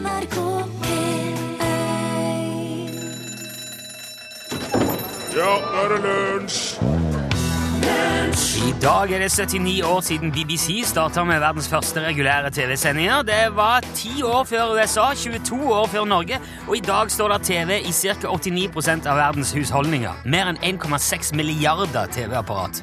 NRK P1 Ja, nå er det lunsj! I dag er det 79 år siden BBC starta med verdens første regulære TV-sendinger. Det var 10 år før USA, 22 år før Norge, og i dag står det TV i ca. 89% av verdens husholdninger. Mer enn 1,6 milliarder TV-apparat.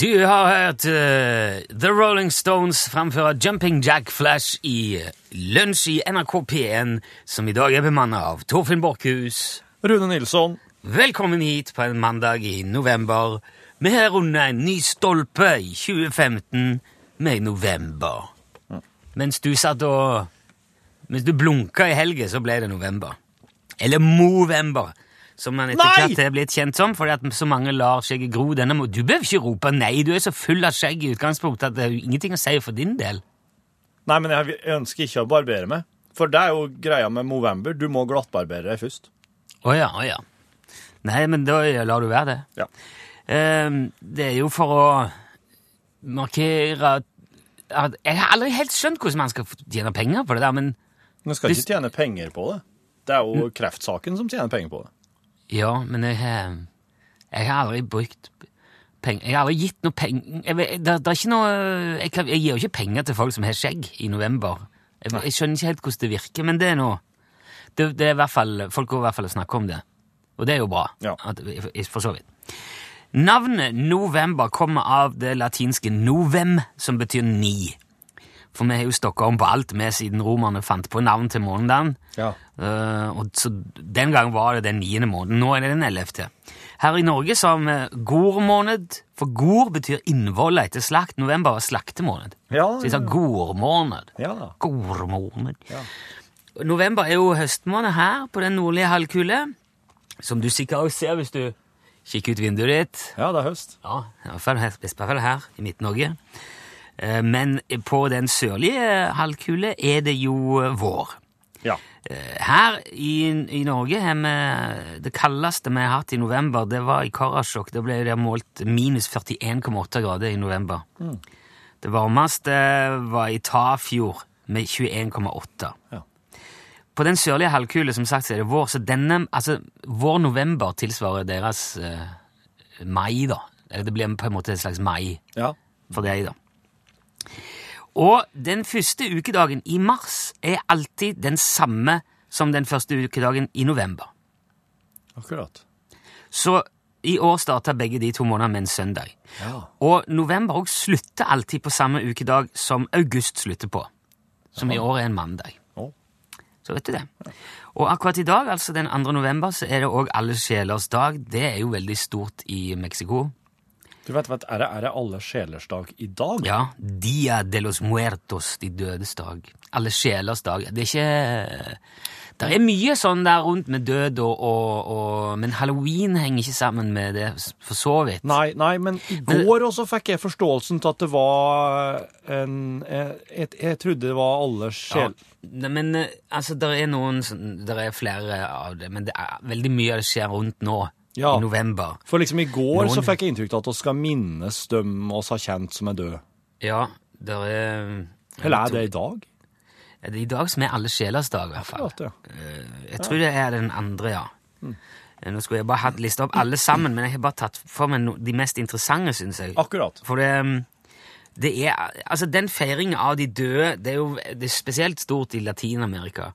Du har hørt uh, The Rolling Stones framføre Jumping Jack Flash i eh, Lunsj i NRK P1, som i dag er bemannet av Torfinn Borchhus. Rune Nilsson. Velkommen hit på en mandag i november. Vi har rundet en ny stolpe i 2015 med november. Mens du satt og Mens du blunka i helga, så ble det november. Eller Movember, som man etter hvert er blitt kjent som, fordi at så mange lar skjegget gro. Denne må, du behøver ikke rope nei, du er så full av skjegg i utgangspunktet at det er jo ingenting å si for din del. Nei, men jeg ønsker ikke å barbere meg. For det er jo greia med Movember. Du må glattbarbere deg først. Å ja, å ja. Nei, men da lar du være det. Ja. Ehm, det er jo for å markere at at Jeg har aldri helt skjønt hvordan man skal tjene penger på det der, men Man skal Hvis- ikke tjene penger på det. Det er jo kreftsaken som tjener penger på det. Ja, men jeg har Jeg har aldri brukt penger Jeg har aldri gitt noe penger jeg, vet- det, det er ikke noe jeg, kan, jeg gir jo ikke penger til folk som har skjegg i november. Jeg, jeg skjønner ikke helt hvordan det virker, men det er noe det, det er i hvert fall, Folk går i hvert fall og snakker om det, og det er jo bra. Ja. At, for så vidt. Navnet november kommer av det latinske novem, som betyr ni. For vi har jo stokka om på alt med siden romerne fant på navn til månedagen. Ja. Uh, og så Den gang var det den niende måneden. Nå er det den ellevte. Her i Norge så har vi gormåned, for gor betyr innvoll etter slakt. November var slaktemåned. Ja, Så vi sa gormåned. Ja. Gormåned. Ja. November er jo høstmåned her på den nordlige halvkule, som du sikkert også ser hvis du kikker ut vinduet ditt. Ja, det er høst. Ja, i hvert fall i hvert fall her i Midt-Norge. Eh, Men på den sørlige halvkule er det jo vår. Ja. Eh, Her i, i Norge har vi det kaldeste vi har hatt i november, det var i Karasjok. Da ble det målt minus 41,8 grader i november. Det varmeste var i Tafjord med 21,8. Ja. På den sørlige halvkule som sagt, så er det vår, så denne, altså vår november tilsvarer deres uh, mai, da. Eller det blir på en måte et slags mai Ja. for deg, da. Og den første ukedagen i mars er alltid den samme som den første ukedagen i november. Akkurat. Så i år starta begge de to månedene med en søndag. Ja. Og november også slutter alltid på samme ukedag som august slutter på. Som i år er en mandag. Så vet du det. Og akkurat i dag, altså den 2. november, så er det òg Alle sjelers dag. Det er jo veldig stort i Mexico. Du vet, vet er, det, er det alle sjelers dag i dag? Ja, Dia de los muertos, de dødes dag. Alle sjelers dag. Det er ikke Det er mye sånn der rundt med død og, og, og Men halloween henger ikke sammen med det, for så vidt. Nei, nei, men i Men- går også fikk jeg forståelsen til at det var en Jeg, jeg, jeg trodde det var alle Ja, sjel... ne- men eh, altså, det er noen sånn- Det er flere av det, men det er veldig mye av det skjer rundt nå. Ja. I november. For liksom i går så fikk jeg inntrykk av at vi skal minnes dem oss har kjent som er døde. Ja, det er Eller er det i dag? Ja, det er i dag som er alle sjelers dag, i hvert fall. Akkurat, ja. Eh, Jeg tror det er den andre, ja. Mm. Nå skulle jeg bare hatt lista opp alle sammen, men jeg har bare tatt for meg de mest interessante, syns jeg. Akkurat. For det, um, det er Altså, den feiringen av de døde, det er jo det er spesielt stort i Latin-Amerika.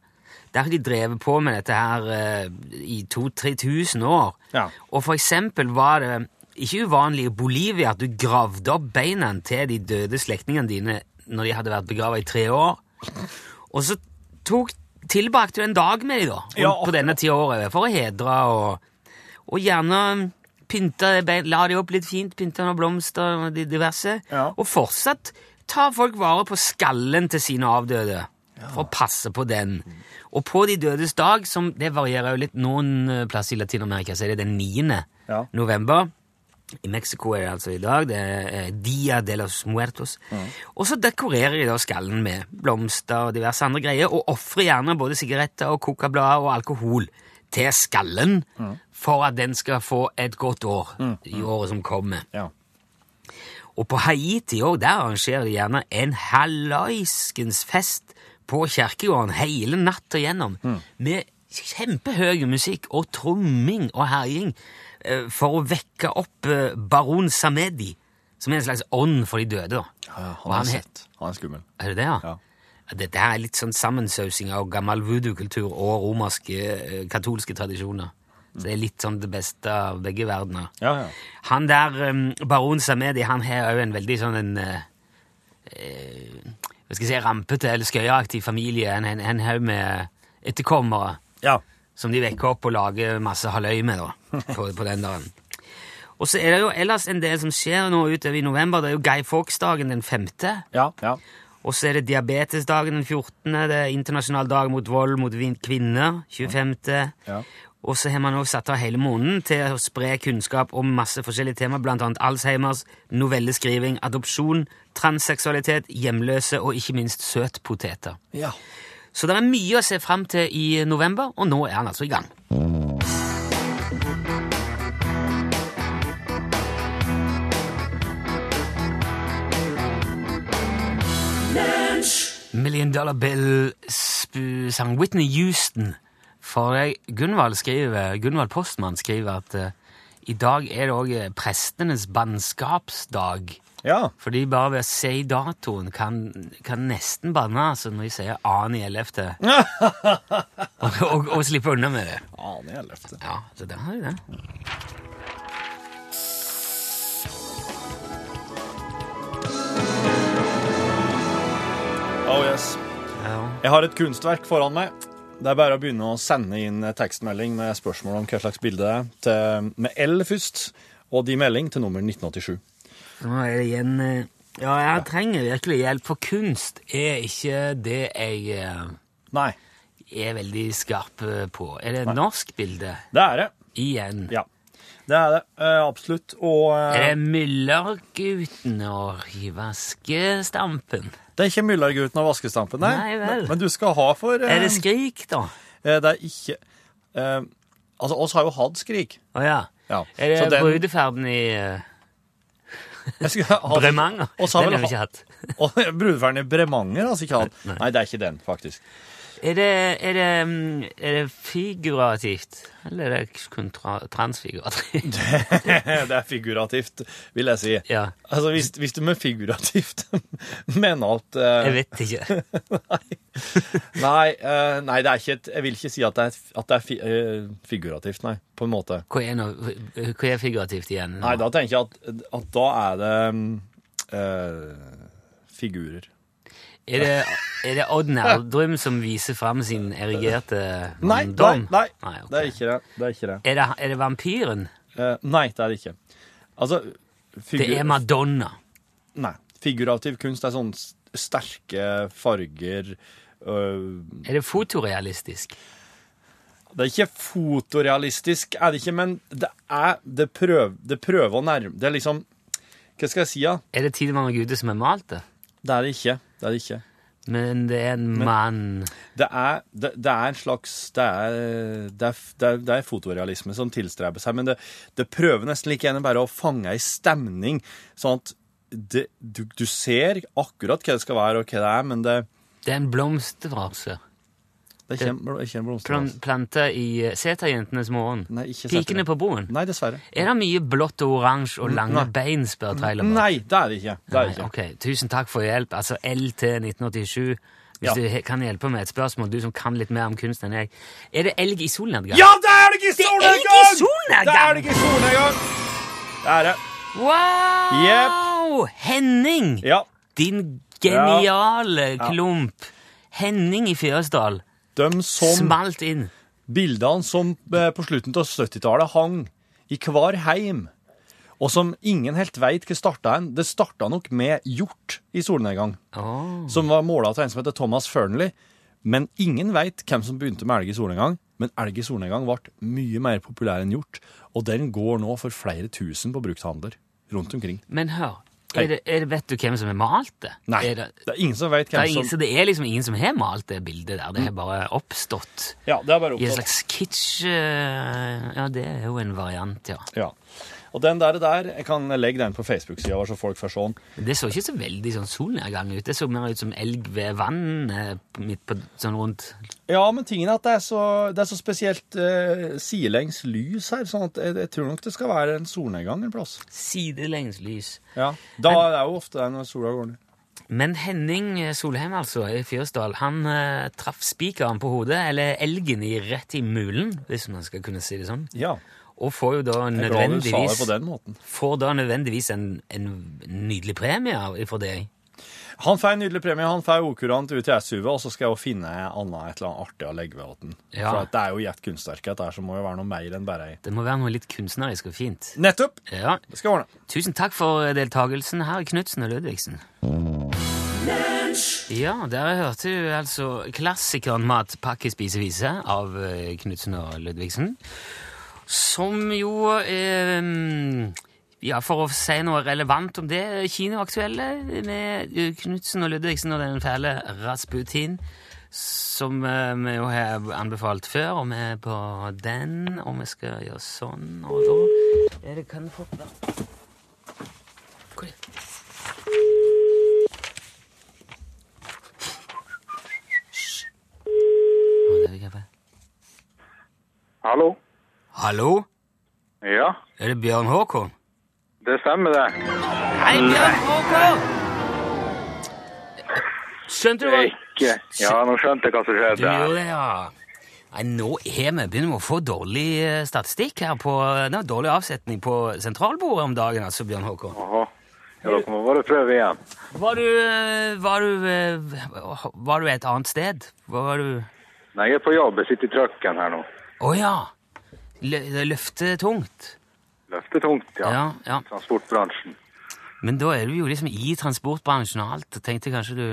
Der har de drevet på med dette her eh, i 2000-3000 år. Ja. Og for eksempel var det ikke uvanlig i Bolivia at du gravde opp beina til de døde slektningene dine når de hadde vært begrava i tre år. Og så tok, tilbrakte du en dag med dem da, Ja, på denne tida året, for å hedre og, og gjerne pynte bein, la de opp litt fint, pynte noen blomster og diverse, Ja. og fortsatt tar folk vare på skallen til sine avdøde for å passe på den. Og på de dødes dag, som det varierer jo litt noen eh, plasser i Latin-Amerika, så er det den 9. Ja. november. I Mexico er det altså i dag. Det er Dia de los Muertos. Og så dekorerer de da skallen med blomster og diverse andre greier, og ofrer gjerne både sigaretter og cocablader og alkohol til skallen for at den skal få et godt år i året som kommer. Ja. Og på Haiti òg, der arrangerer de gjerne en halloiskens fest på kirkegården hele natta gjennom med kjempehøy musikk og tromming og herjing eh, for å vekke opp eh, baron Samedi, som er en slags ånd for de døde. Ja, Og han han er het- sett. Han er skummel. Er det det, ja? Ja. Dette er litt sånn sammensausing av gammel voodoo-kultur og romerske eh, katolske tradisjoner. Så det er litt sånn det beste av begge verdener. Ja, ja. Han der, um, baron Samedi, han har jo en veldig sånn en uh, eh, Hva skal jeg si, rampete eller skøyeaktig familie. En, en, en haug med etterkommere Ja. som de vekker opp og lager masse halløy med da, på, på den dagen. Og så er det jo ellers en del som skjer nå utover i november. Det er jo Guy Fawkes-dagen den femte. Ja, ja. Og så er det diabetesdagen den 14. Det er internasjonal dag mot vold mot kvinner 25. Ja. Og så har man også satt av hele måneden til å spre kunnskap om masse forskjellige tema, annet Alzheimers, novelleskriving, adopsjon, transseksualitet, hjemløse og ikke minst søtpoteter. ja. Så det er mye å se fram til i november, og nå er han altså i gang. Million Dollar Bill sp- sang Whitney Houston. For Gunvald, skriver, Gunvald Postmann skriver at eh, i dag er det òg prestenes bannskapsdag. Ja. Fordi bare ved å si datoen kan, kan nesten banne altså når de sier annen i ellevte. og, og, og slippe unna med det. Aner jeg løftet. Ja, så der har vi det. Oh yes. Ja. Jeg har et kunstverk foran meg. Det er bare å begynne å sende inn tekstmelding med spørsmål om hva slags bilde det er, til, med L først, og de melding til nummer 1987. Nå er det igjen eh, Ja, jeg trenger virkelig hjelp, for kunst er ikke det jeg eh, Nei, er veldig skarp eh, på. Er det et norsk bilde? det er det. Igjen. Ja. Det er det, Uh, absolutt. Og uh, Er det Myllergutten og Vaskestampen? det er ikke Myllargutten og Vaskestampen, nei. Nei vel. Men, du skal ha for uh, Er det Skrik, da? Det er ikke Altså, oss har jo hatt Skrik. Å ja. Ja. Er det den- brudeferden i Bremanger? Den har vi ikke hatt. Brudeferden i Bremanger, har altså ikke hatt. Nei. Nei, det er ikke den, faktisk. Er det, er det, mm, er det figurativt, eller er det kun tra transfigurativt? det er figurativt, vil jeg si. Ja, Altså, hvis, hvis du med figurativt mener at uh... jeg vet ikke. Nei, eh, nei, det er ikke et Jeg vil ikke si at det er, at det er fi, uh, figurativt, nei. På en måte. Hva er, no, hva er figurativt igjen? Nei, da tenker jeg at, at da er det mm, eh, figurer. Er det, er det Odd Nerdrum som viser fram sin erigerte Nei, nei, manndom? nei, ok. det er ikke det. Det er ikke det. Er det, er det vampyren? Eh, nei, det er det ikke. Altså Det er Madonna. Nei. Figurativ kunst er sånn s- sterke farger øh, Er det fotorealistisk? Det er ikke fotorealistisk, er det ikke, men det er Det prøver, det prøver å nærme Det er liksom Hva skal jeg si, da? Ja? Er det Tidemann og Gude som har malt det? Det er det ikke. Det er det ikke. Men det er en mann Det er, det, det er en slags det er, det, er, er, fotorealisme som tilstreber seg, men det, det prøver nesten like gjerne bare å fange ei stemning, sånn at det, du, du ser akkurat hva det skal være, og hva det er, men det, Det er en blomstervase. Det kommer, det kommer blomster. Plan, planta i eh, Seterjentenes morgen. Nei, ikke Pikene på broen. Nei, dessverre. Er det mye blått og oransje og lange Nei. bein, spør Trailerbak? Nei, det er det ikke. Det er Nei, ikke. ok, Tusen takk for hjelp. Altså LT 1987. Hvis Ja. du kan hjelpe med et spørsmål, du som kan litt mer om kunst enn jeg. Er det elg i solnedgang? Ja, det er det ikke i Det er solnedgang! solnedgang! Det er det ikke i solnedgang! Det er det. Wow! Henning! Ja. Din geniale klump. Henning i Fyresdal. De som Smalt inn. bildene som eh, på slutten av 70-tallet hang i hver heim, og som ingen helt veit hva starta en. Det starta nok med hjort i solnedgang, oh. som var måla av en som heter Thomas Fearnley. Men ingen veit hvem som begynte med elg i solnedgang. Men elg i solnedgang ble mye mer populær enn hjort, og den går nå for flere tusen på brukthandler rundt omkring. Men hør. Er det, er det, vet du hvem som har malt det? Nei, Er det, det er ingen som vet hvem som så det er liksom ingen som har malt det bildet der. Det har bare oppstått Ja, det er bare oppstått. i en slags kitsch eh, Ja, det er jo en variant, ja. Ja. Og den der, der jeg kan legge den på Facebook-sida, så folk får den. Det så ikke så veldig sånn solnedgang ut. Det så mer ut som elg ved vann eh, midt på sånn rundt Ja, men tingen er at det er så, det er så spesielt uh, sidelengs lys her, sånn at jeg, jeg tror nok det skal være en solnedgang en plass. sidelengs lys. Ja. Da er det jo ofte det når sola går ned. Men Henning Solheim, altså, i Fyresdal, han uh, traff spikeren på hodet, eller elgen i rett i mulen, hvis man skal kunne si det sånn, Ja. Og får jo da nødvendigvis, på den måten. får da nødvendigvis en, en nydelig premie for det. Han får en nydelig premie. Han får okurant UTS-UV, og så skal jeg jo finne annet et eller annet artig å legge ved den. Ja. For at det er jo gjett kunstverk, dette her, så må jo være noe mer enn bare ei Det må være noe litt kunstnerisk og fint. Nettopp! Ja. Det skal jeg ordne. Tusen takk for deltakelsen her, Knutsen og Ludvigsen. Ja, der hørte du altså klassikeren Matpakkespisevise av eh, Knutsen og Ludvigsen. Som jo eh, Ja, for å si noe relevant om det, kinoaktuelle med Knutsen og Ludvigsen og den fæle Rasputin, som eh, vi jo har anbefalt før, og vi er på den, og vi skal gjøre sånn, og da er det kan fort være Hvor er det? Feil. Hallo? Hallo? Ja, Er det Bjørn Håkon? det stemmer det. Hei, Bjørn Håkon! Skjønte du hva Ikke. Ja, nå skjønte jeg hva som Du skjedde. gjorde det, ja. Nei, nå er vi begynner vi å få dårlig eh, statistikk her på Det var dårlig avsetning på sentralbordet om dagen, altså, Bjørn Håkon. Jaha. Ja, dere må bare prøve igjen. Var du eh, Var du eh, Var du et annet sted? Hva var du Nei, jeg er på jobb. Jeg sitter i trucken her nå. Å ja! Lø- Det løfter tungt. Løfter tungt, ja. Ja, ja. Transportbransjen. Men da er du jo liksom i transportbransjen og alt. Tenkte kanskje du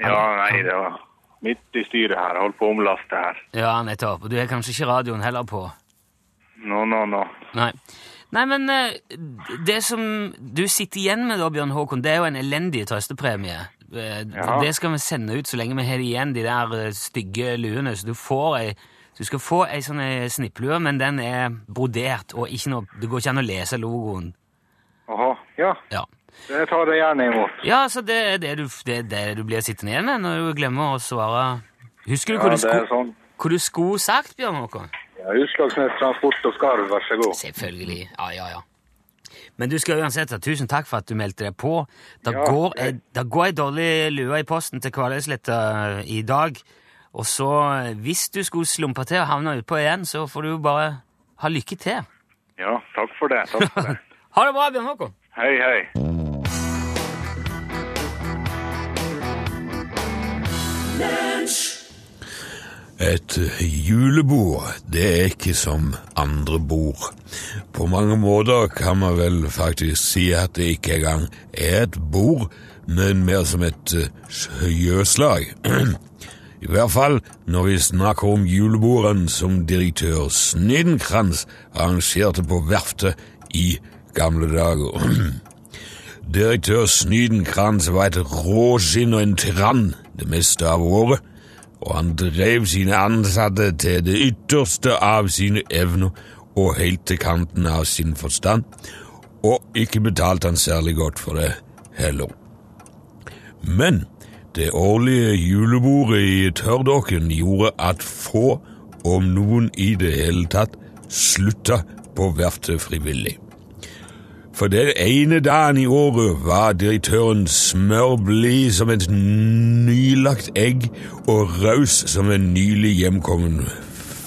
Ja, nei, det var midt i styret her. Holdt på å omlaste her. Ja, nettopp. Og du har kanskje ikke radioen heller på? Nå, nå, nå. Nei. Nei, men eh, det som du sitter igjen med da, Bjørn Håkon, det er jo en elendig trøstepremie. Eh, Ja. Det skal vi sende ut så lenge vi har igjen de der eh, stygge luene. Så du får ei du skal få ei sånn ei snipplue, men den er brodert, og noe, det går ikke an å lese logoen. Aha, Ja, Ja, det tar det gjerne imot. ja så det er det du, det, det du blir sittende igjen med når du glemmer å svare. Husker du Ja, hva, du sko, sånn. hva du skulle sagt, Bjørn Håkon? Ja, Utslagsnes Transport og Skarv, vær så god. Selvfølgelig. Ja, ja, ja. Men du skal uansett ha tusen takk for at du meldte deg på. Det Ja, går ei dårlig lue i posten til Kvaløysletta i dag. Og så, hvis du skulle slumpe til og havne utpå igjen, så får du jo bare ha lykke til. Ja, takk for det. Takk for det. Ha det bra, Bjørn Håkon. Hei, hei. Et julebord, det er ikke som andre bord. På mange måter kan man vel faktisk si at det ikke engang er et bord, men mer som et eh, sjøslag. I hvert fall når vi snakker om julebordene som direktør Snedenkrantz arrangerte på verftet i gamle dager. Direktør Snydenkrantz var et råskinn og en tyrann det meste av året, og han drev sine ansatte til det ytterste av sine evner og helt til kanten av sin forstand, og ikke betalte han særlig godt for det heller. Men det årlige julebordet i tørrdokken gjorde at få, om noen i det hele tatt, slutta på verftet frivillig. For den ene dagen i året var direktøren smørblid som et nylagt egg og raus som en nylig hjemkommen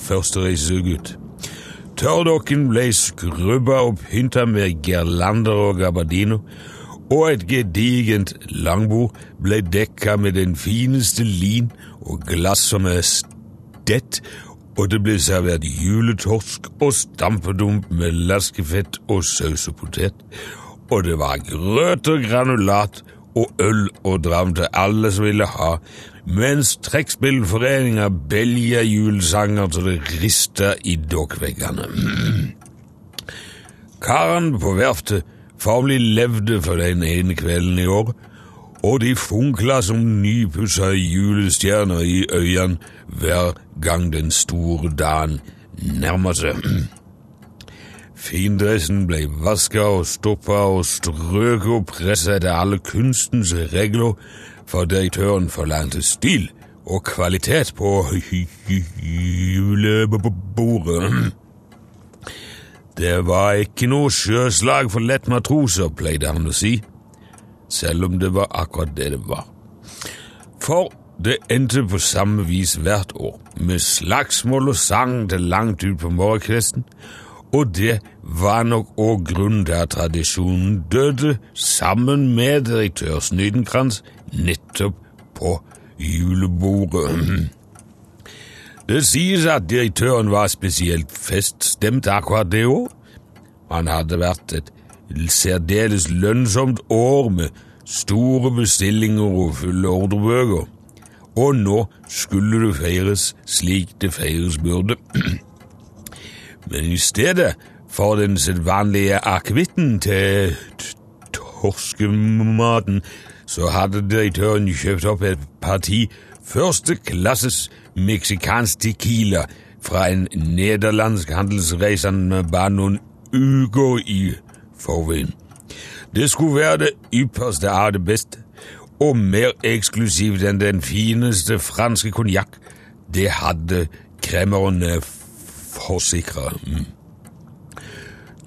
førstereisegutt. Tørrdokken ble skrubba og pynta med girlander og gabardiner, og et gedigent langbord ble dekka med den fineste lin og glass som er stett, og det ble servert juletorsk og stampedump med laskefett og saus og potet, og det var grøt og granulat og øl og dram til alle som ville ha, mens trekkspillforeninga belja julesanger til det rista i dokkveggene. Karen på verftet formelig levde for den ene kvelden i år, og de funkla som nypussa julestjerner i øynene hver gang den store dagen nærma seg. Findressen ble vaska og stoppa og strøket og pressa etter alle kunstens regler, for direktøren forlangte stil og kvalitet på julebordet. Det var ikke noe sjøslag for lettmatroser, pleide han å si, selv om det var akkurat det det var. For det endte på samme vis hvert år, med slagsmål og sang til langt ut på morgenkvisten, og det var nok òg grunnen til at tradisjonen døde sammen med direktør Snydenkrantz nettopp på julebordet. Det sies at direktøren var spesielt feststemt akkurat det år. Han hadde vært et særdeles lønnsomt år med store bestillinger og fulle ordrebøker, og nå skulle det feires slik det feires burde. Men i stedet for den sedvanlige akevitten til torskematen, så hadde direktøren kjøpt opp et parti førsteklasses meksikansk tequila fra en nederlandsk handelsreisende bare noen uker i forveien. Det skulle være det ypperste av det beste, og mer eksklusivt enn den fineste franske konjakk. Det hadde kremmerne forsikra. Mm.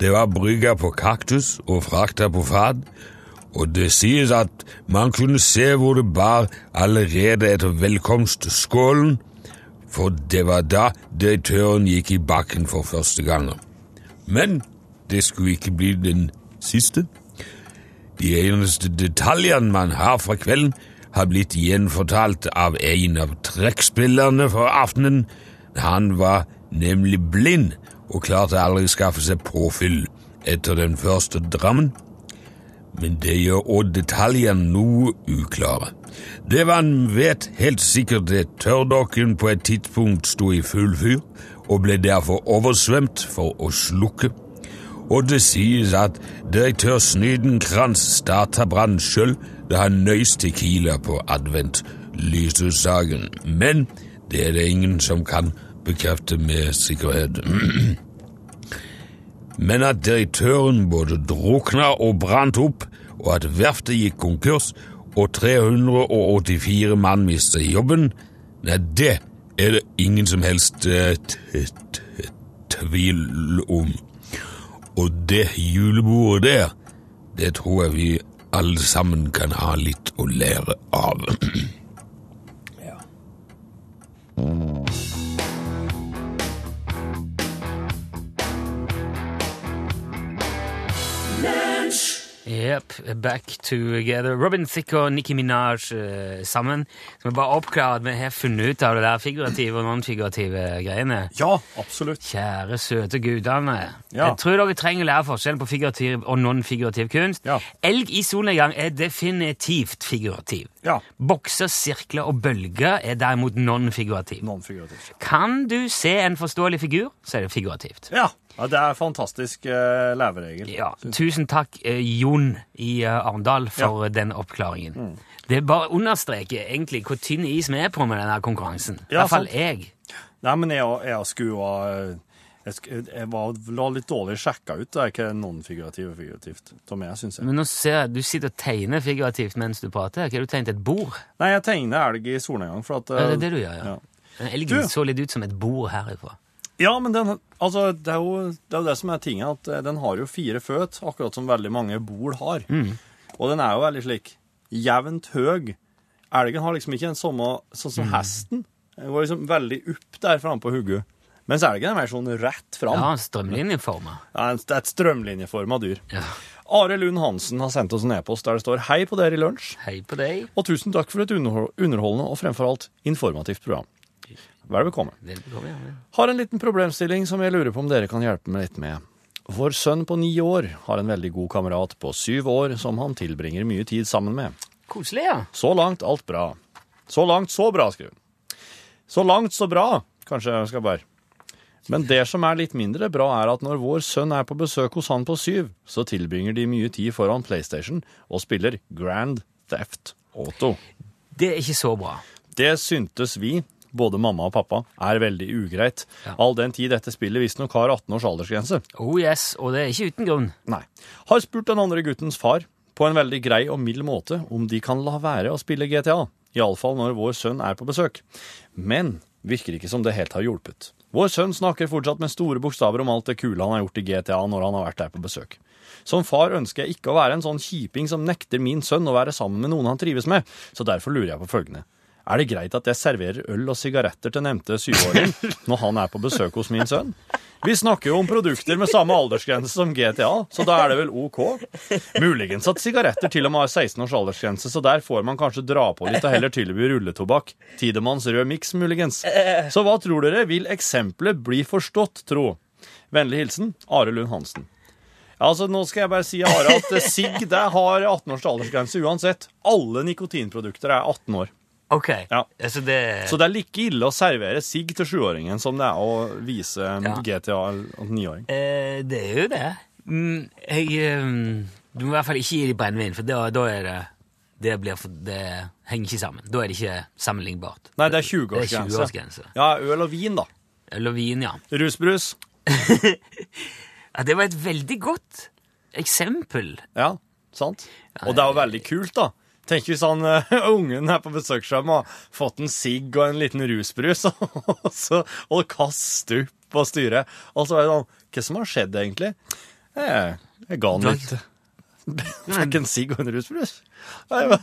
Det var brygga på kaktus og frakta på fat, og det sies at man kunne se hvor det bar allerede etter velkomstskålen, for det var da direktøren gikk i bakken for første gang. Men det skulle ikke bli den siste. De eneste detaljene man har fra kvelden, har blitt gjenfortalt av en av trekkspillerne for aftenen. Han var nemlig blind og klarte aldri å skaffe seg påfyll etter den første drammen. Men det gjør òg detaljene noe uklare. Det man vet helt sikkert, er tørrdokken på et tidspunkt sto i full fyr og ble derfor oversvømt for å slukke og det sies at direktør Snydenkrantz starta brannen sjøl da han nøys kila på advent-lysestaken, men det er det ingen som kan bekrefte med sikkerhet. Men at direktøren både drukna og brant opp, og at verftet gikk konkurs og 384 mann mistet jobben, nei, det er det ingen som helst eh, tvil om. Og det julebordet der, det tror jeg vi alle sammen kan ha litt å lære av. Ja. Yep, back together. Robin Thicke og Nicki Minaj uh, sammen. Skal vi bare oppklare at vi har funnet ut av det der figurative og non-figurative greiene? ja, absolutt. Kjære, søte gudene. Ja. Jeg tror dere trenger å lære forskjellen på figurativ og non-figurativ kunst. Ja. Elg i solnedgang er definitivt figurativ. Ja. Bokser, sirkler og bølger er derimot non-figurativ. Non-figurativt. Kan du se en forståelig figur, så er det figurativt. Ja. Ja, det er fantastisk uh, leveregel. Ja, Tusen takk, uh, Jon i uh, Arendal, for den oppklaringen. Mm. Det bare understreker egentlig hvor tynn is vi er på med denne konkurransen. I Ja, hvert fall sant. jeg. Nei, men jeg, jeg skulle jeg, jeg var, la litt dårlig sjekka ut. Det er ikke non-figurativt og figurativt. Meg, syns jeg. Men nå ser jeg du sitter og tegner figurativt mens du prater. Hva har du tegnet? Et bord? Nei, jeg tegner elg i solnedgang. For at, Ja, det er det du gjør, ja. ja. Elgen Du- så litt ut som et bord herifra. Ja, men den, altså, det, er jo, det er jo det som er tinget, at eh, den har jo fire føt, akkurat som veldig mange bol har. Mm. Og den er jo veldig slik jevnt høg. Elgen har liksom ikke en samme sånn Mm. som hesten. Den går liksom veldig opp der framme på hugget. Mens elgen er mer sånn rett fram. Ja, strømlinjeforma. En- det er et strømlinjeforma dyr. Ja. Are Lund Hansen har sendt oss en e-post der det står 'Hei på dere i lunsj', Hei på deg. og tusen takk for et underholdende og fremfor alt informativt program. Vær bekomme. Ja. Har en liten problemstilling som jeg lurer på om dere kan hjelpe meg litt med. Vår sønn på ni år har en veldig god kamerat på syv år som han tilbringer mye tid sammen med. Koselig, ja. Så langt alt bra. Så langt så bra, skriver hun. Så langt så bra, kanskje jeg skal bare. Men det som er litt mindre bra, er at når vår sønn er på besøk hos han på syv, så tilbringer de mye tid foran PlayStation og spiller Grand Theft Auto. Det er ikke så bra. Det syntes vi, både mamma og pappa, er veldig ugreit. Ja. All den tid dette spillet visstnok har 18 års aldersgrense. Oh yes, og det er ikke uten grunn. Nei. Har spurt den andre guttens far på en veldig grei og mild måte om de kan la være å spille GTA. Iallfall når vår sønn er på besøk. Men virker ikke som det helt har hjulpet. Vår sønn snakker fortsatt med store bokstaver om alt det kule han har gjort i GTA når han har vært der på besøk. Som far ønsker jeg ikke å være en sånn kjiping som nekter min sønn å være sammen med noen han trives med, så derfor lurer jeg på følgende. Er det greit at jeg serverer øl og sigaretter til nevnte syvåring når han er på besøk hos min sønn? Vi snakker jo om produkter med samme aldersgrense som GTA, så da er det vel OK? Muligens at sigaretter til og med har 16 års aldersgrense, så der får man kanskje dra på litt og heller tilby rulletobakk. Tidemanns rød miks, muligens. Så hva tror dere? Vil eksempelet bli forstått, tro? Vennlig hilsen Are Lund Hansen. Altså, nå skal jeg bare si Are, at sigg har 18 års aldersgrense uansett. Alle nikotinprodukter er 18 år. Ok, Ja. altså det... Så det er like ille å servere sigg til sjuåringen som det er å vise Ja. GTA til niåring. Eh, det er jo det. Mm, jeg, um, du må i hvert fall ikke gi dem brennevin, for da, da er det det, blir for, det henger ikke sammen. Da er det ikke sammenlignbart. Nei, det er er 20-årsgrense. 20-årsgrense. ja, øl og vin, da. Eller vin, ja. Rusbrus. ja. Det var et veldig godt eksempel. Ja, sant? Og det er jo veldig kult, da. Tenk hvis han uh, ungen er på besøksskjerm har fått en sigg og en liten rusbrus, og, så, og kaster opp på styret. Og så er det sånn Hva som har skjedd, egentlig? Jeg, jeg ga han litt Fikk en sigg og en rusbrus. Jeg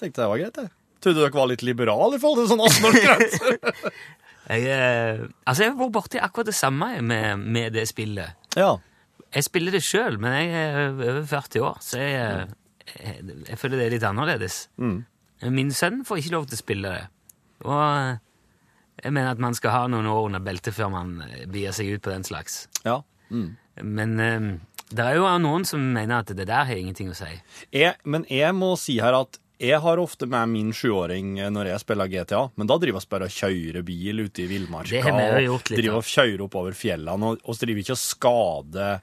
tenkte det var greit, jeg. Trodde dere var litt liberale i forhold til sånn 18-årsgrense. Jeg, eh, altså, jeg har vært borti akkurat det samme med, med det spillet. ja. Jeg spiller det sjøl, men jeg er over 40 år, så jeg, jeg, jeg føler det er litt annerledes. Min sønn får ikke lov til å spille det. Og jeg mener at man skal ha noen år under beltet før man bier seg ut på den slags. ja. Men um, det er jo noen som mener at det der har ingenting å si. Jeg, men jeg må si her at jeg har ofte med min sjuåring når jeg spiller GTA, men da driver vi bare og kjører bil ute i villmarka. Og driver og kjører oppover fjellene, og, og driver ikke og skader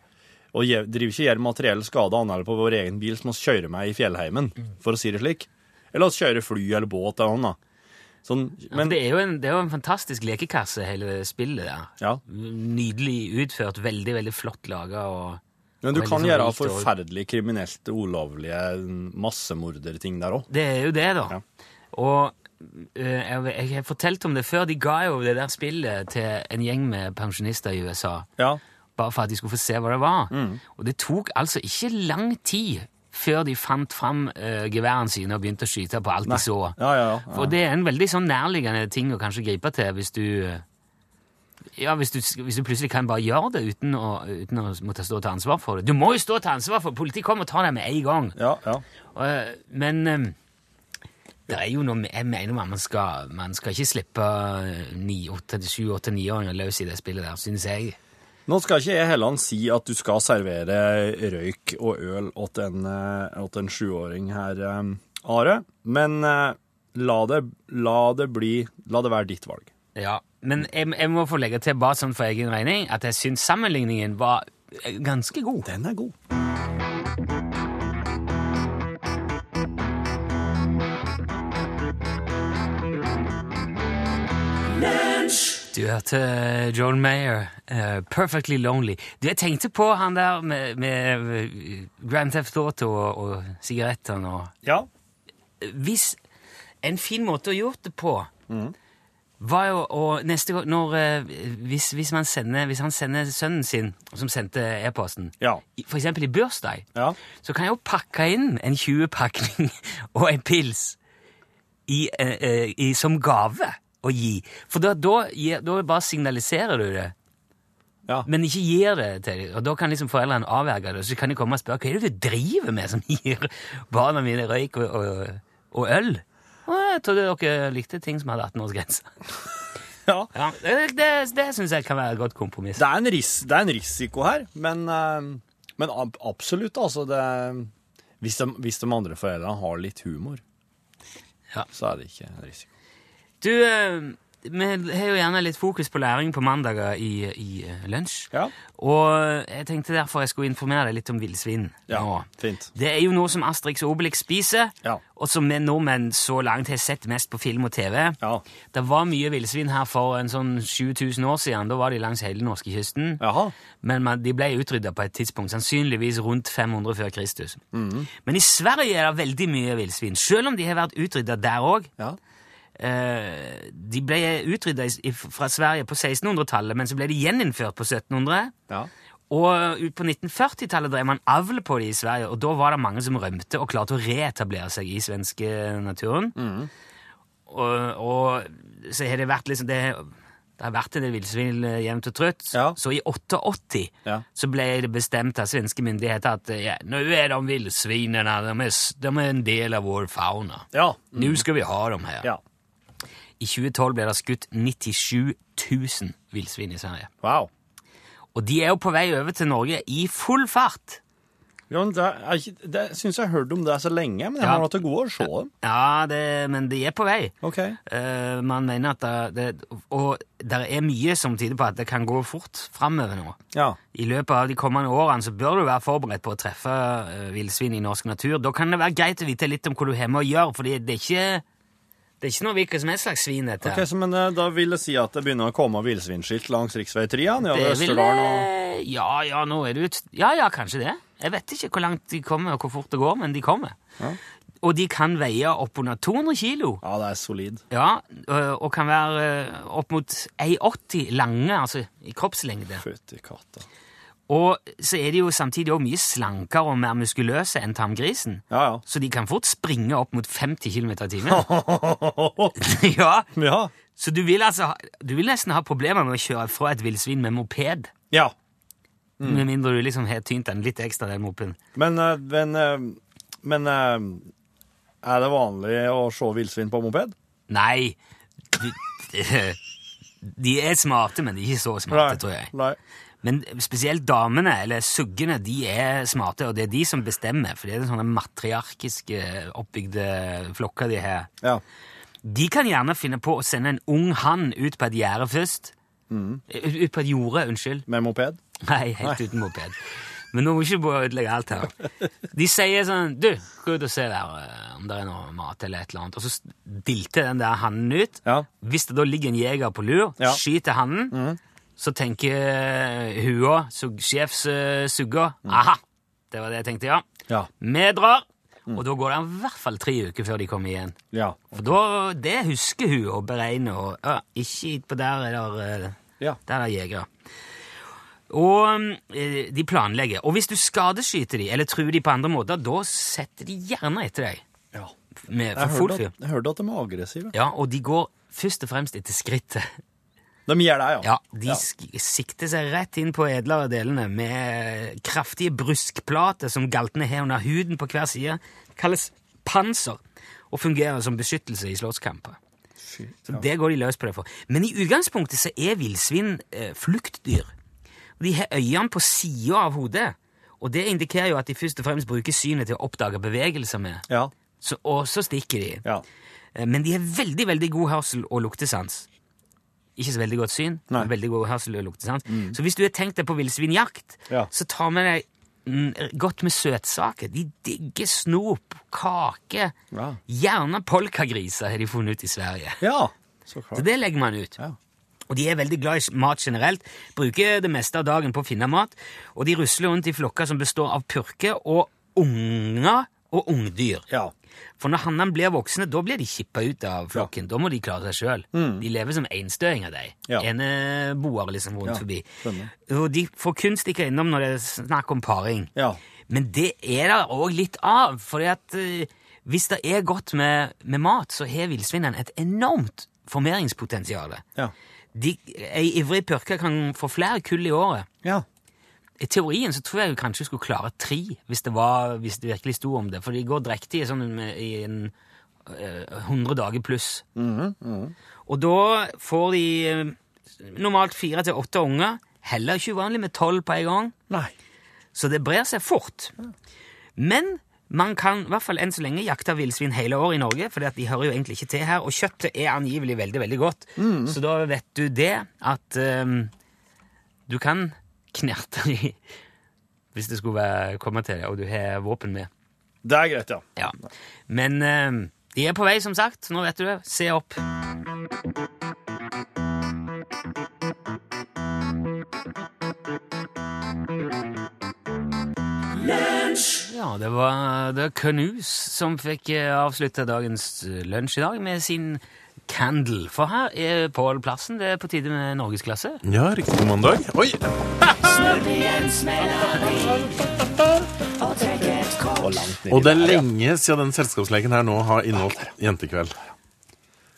og jeg driver ikke gjør materiell skade annet på vår egen bil som vi kjører med i fjellheimen, for å si det slik. Eller vi kjører fly eller båt eller noe. Sånn, Men ja, det er, jo en, det er jo en fantastisk lekekasse, hele spillet der. Ja. Nydelig utført, veldig, veldig flott laga og Men du kan sånn gjøre forferdelig kriminelt ulovlige massemorderting der òg. Det er jo det, da. Ja. Og eh, jeg, jeg har fortalt om det før. De ga jo det der spillet til en gjeng med pensjonister i USA. Ja. Bare for at de skulle få se hva det var. Mm. Og det tok altså ikke lang tid før de fant fram uh, geværene sine og begynte å skyte på alt de så. Ja, ja, ja. For det er en veldig sånn nærliggende ting å kanskje gripe til hvis du ja, hvis du, hvis du plutselig kan bare gjøre det uten å, uten å måtte stå til ansvar for det. Du må jo stå til ansvar for Politiet kommer og tar deg med en gang. ja, ja. Og, eh, men eh, det er jo noe Jeg mener man skal, man skal ikke slippe sju, åtte, niåringer løs i det spillet der, synes jeg. Nå skal ikke jeg Helland si at du skal servere røyk og øl åt en, eh, åt en sjuåring her, eh, Are. Men eh, la det, la det bli La det være ditt valg. Ja, Men jeg, jeg må få legge til bare sånn for egen regning at jeg syns sammenligningen var ganske god. Den er god. Du hørte John Mayer, uh, 'Perfectly Lonely'. Du, Jeg tenkte på han der med, med eh, Grand Theft Auto og, og sigarettene og Ja. Hvis En fin måte å gjøre det på var jo å neste gang når, eh, hvis, hvis, man sender, hvis han sender sønnen sin, som sendte e-posten, Ja. f.eks. i bursdag, Ja. så kan jeg jo pakke inn en 20-pakning og en pils i, uh, uh, i, som gave å gi. For da, da, da bare signaliserer du det, ja. men ikke gir det til dem. Og da kan liksom foreldrene avverge det, Og så kan de komme og spørre hva er det du driver med som gir barna mine røyk og, og, og øl? Og jeg trodde dere likte ting som hadde 18-årsgrense. ja. Ja, det det, det syns jeg kan være et godt kompromiss. Det, er en ris det er en risiko her, men, eh, men absolutt, altså. Det, hvis, de, hvis de andre foreldrene har litt humor, Ja. så er det ikke en risiko. Du, eh, vi har jo gjerne litt fokus på læring på mandager i, i eh, lunsj. Ja. Og jeg tenkte derfor jeg skulle informere deg litt om villsvin Ja, nå. fint. Det er jo noe som Astrix og Obelix spiser, Ja. og som vi nordmenn så langt har sett mest på film og TV. Ja. Det var mye villsvin her for en sånn 7000 år siden. Da var de langs hele norskekysten. Men man, de ble utrydda på et tidspunkt, sannsynligvis rundt 500 før Kristus. Mhm. Men i Sverige er det veldig mye villsvin, selv om de har vært utrydda der òg. Ja. Eh, de ble utrydda fra Sverige på 1600-tallet, men så ble de gjeninnført på 1700. Ja. Og på 1940-tallet drev man avl på de i Sverige, og da var det mange som rømte og klarte å reetablere seg i svenske naturen. Og, og så har det vært liksom det, det har vært en del villsvin eh, jevnt og trutt. Ja. Så i 88 Ja. så ble det bestemt av svenske myndigheter at ja, nå er de villsvinene de, de er en del av vår fauna. Ja. Nå skal vi ha dem her. ja. I 2012 ble det skutt 97 000 villsvin i Sverige. Wow. Og de er jo på vei over til Norge i full fart. Ja, men det, er det syns jeg har hørt om det så lenge, men jeg Ja. har hatt til gode å se dem. Ja, det, men de er på vei. Ok. Uh, man mener at det, det Og det er mye som tyder på at det kan gå fort framover nå. Ja. I løpet av de kommende årene så bør du være forberedt på å treffe uh, villsvin i norsk natur. Da kan det være greit å vite litt om hva du har med å gjøre, for det er ikke det er ikke noe hvilket som helst slags svin, dette. Ok, så, men eh, Da vil det si at det begynner å komme villsvinskilt langs rv. 3 ja, nedover Østerdalen og eh, Ja, ja, nå er det ut Ja, ja, kanskje det. Jeg vet ikke hvor langt de kommer, og hvor fort det går, men de kommer. Og de kan veie opp under 200 kilo. Ja, det er solid. Ja, øh, og kan være øh, opp mot 1,80 lange, altså i kroppslengde. Fytti katta. Og så er de jo samtidig også mye slankere og mer muskuløse enn tamgrisen. Ja, ja. Så de kan fort springe opp mot 50 km i timen. ja, ja. så du vil altså du vil nesten ha problemer med å kjøre fra et villsvin med moped. Ja. Med mindre du liksom har tynt den litt ekstra, den mopeden. Men, eh, men, eh, men eh, er det vanlig å se villsvin på moped? Nei, du, de er smarte, men de er ikke så smarte, tror jeg. Nei. Men spesielt damene, eller suggene, de er smarte, og det er de som bestemmer, for det er sånne matriarkiske oppbygde flokker de har. Ja. De kan gjerne finne på å sende en ung hann ut på et gjerde først. Ut ut på et jorde, unnskyld. Med moped? Nei, helt uten moped. Men nå må vi ikke ødelegge alt her. De sier sånn Du, gå ut og se der eh, om det er noe mat eller et eller annet. Og så dilter den der hannen ut. Ja. Hvis det da ligger en jeger på lur, Ja. skyter hannen, så tenker hun sug, sjefssugga Aha! Det var det jeg tenkte, ja. Ja. Vi drar. Og da går det i hvert fall tre uker før de kommer igjen. Ja. For da, det husker hun å beregne. Og, ja, ikke på der er det, eh, Ja. der er jegere. Og eh, de planlegger. Og hvis du skadeskyter de, eller truer de på andre måter, da setter de gjerne etter deg. ja. Med, Jeg hørte at, jeg hørte at de er aggressive. Ja, og de går først og fremst etter skrittet. De gjør det, ja. Ja, De sk- sikter seg rett inn på edlere delene med kraftige bruskplater som galtene har under huden på hver side. Kalles panser og fungerer som beskyttelse i slåsskamper. Ja. Så det går de løs på det for. Men i utgangspunktet så er villsvin eh, fluktdyr. Og de har øynene på sida av hodet. Og det indikerer jo at de først og fremst bruker synet til å oppdage bevegelser med. Ja. Så, og så stikker de. Ja. Eh, Men de har veldig veldig god hørsel og luktesans. Ikke så veldig godt syn, Nei. men veldig god hørsel og luktesans. Så hvis du har tenkt deg på villsvinjakt, Ja. så ta med deg mm, godt med søtsaker. De digger snop, kake. Ja. Gjerne polkagriser har de funnet ut i Sverige. ja. Så klart. Så det legger man ut. Ja. Og de er veldig glad i mat generelt, bruker det meste av dagen på å finne mat, og de rusler rundt i flokker som består av purker og unger og ungdyr. Ja. For når hannene blir voksne, da blir de kippa ut av flokken. Da må de klare seg sjøl. De lever som enstøinger, de. Mm. Ja. Eneboere liksom rundt Ja, forbi. skjønner. Og de får kun stikke innom når det er snakk om paring. Ja. Men det er det òg litt av. fordi at uh, hvis det er godt med, med mat, så har villsvinene et enormt formeringspotensial. Ja. De, ei ivrig purke kan få flere kull i året. Ja. I teorien så tror jeg kanskje kanskje skulle klare tre, hvis det, var, hvis det virkelig sto om det. For de går drektige sånn i en eh, 100 dager pluss. Og da får de eh, normalt fire til åtte unger. Heller ikke uvanlig med tolv på en gang. Nei. Så det brer seg fort. Men man kan i hvert fall enn så lenge jakte villsvin hele året i Norge, for de hører jo egentlig ikke til her, og kjøttet er angivelig veldig, veldig godt. Så da vet du det, at um, du kan knerte de hvis det skulle være, komme til det, og du har våpen med. Det er greit, ja. Ja. Men ehm, de er på vei, som sagt. Nå vet du det. Se opp. Ja, det var The Canoes som fikk avslutta dagens eh, lunsj i dag med sin Candle. For her er Pål Plassen. Det er på tide med norgesklasse. Ja, riktig god mandag. Oi! Og det er lenge siden den selskapsleken her nå har inneholdt jentekveld.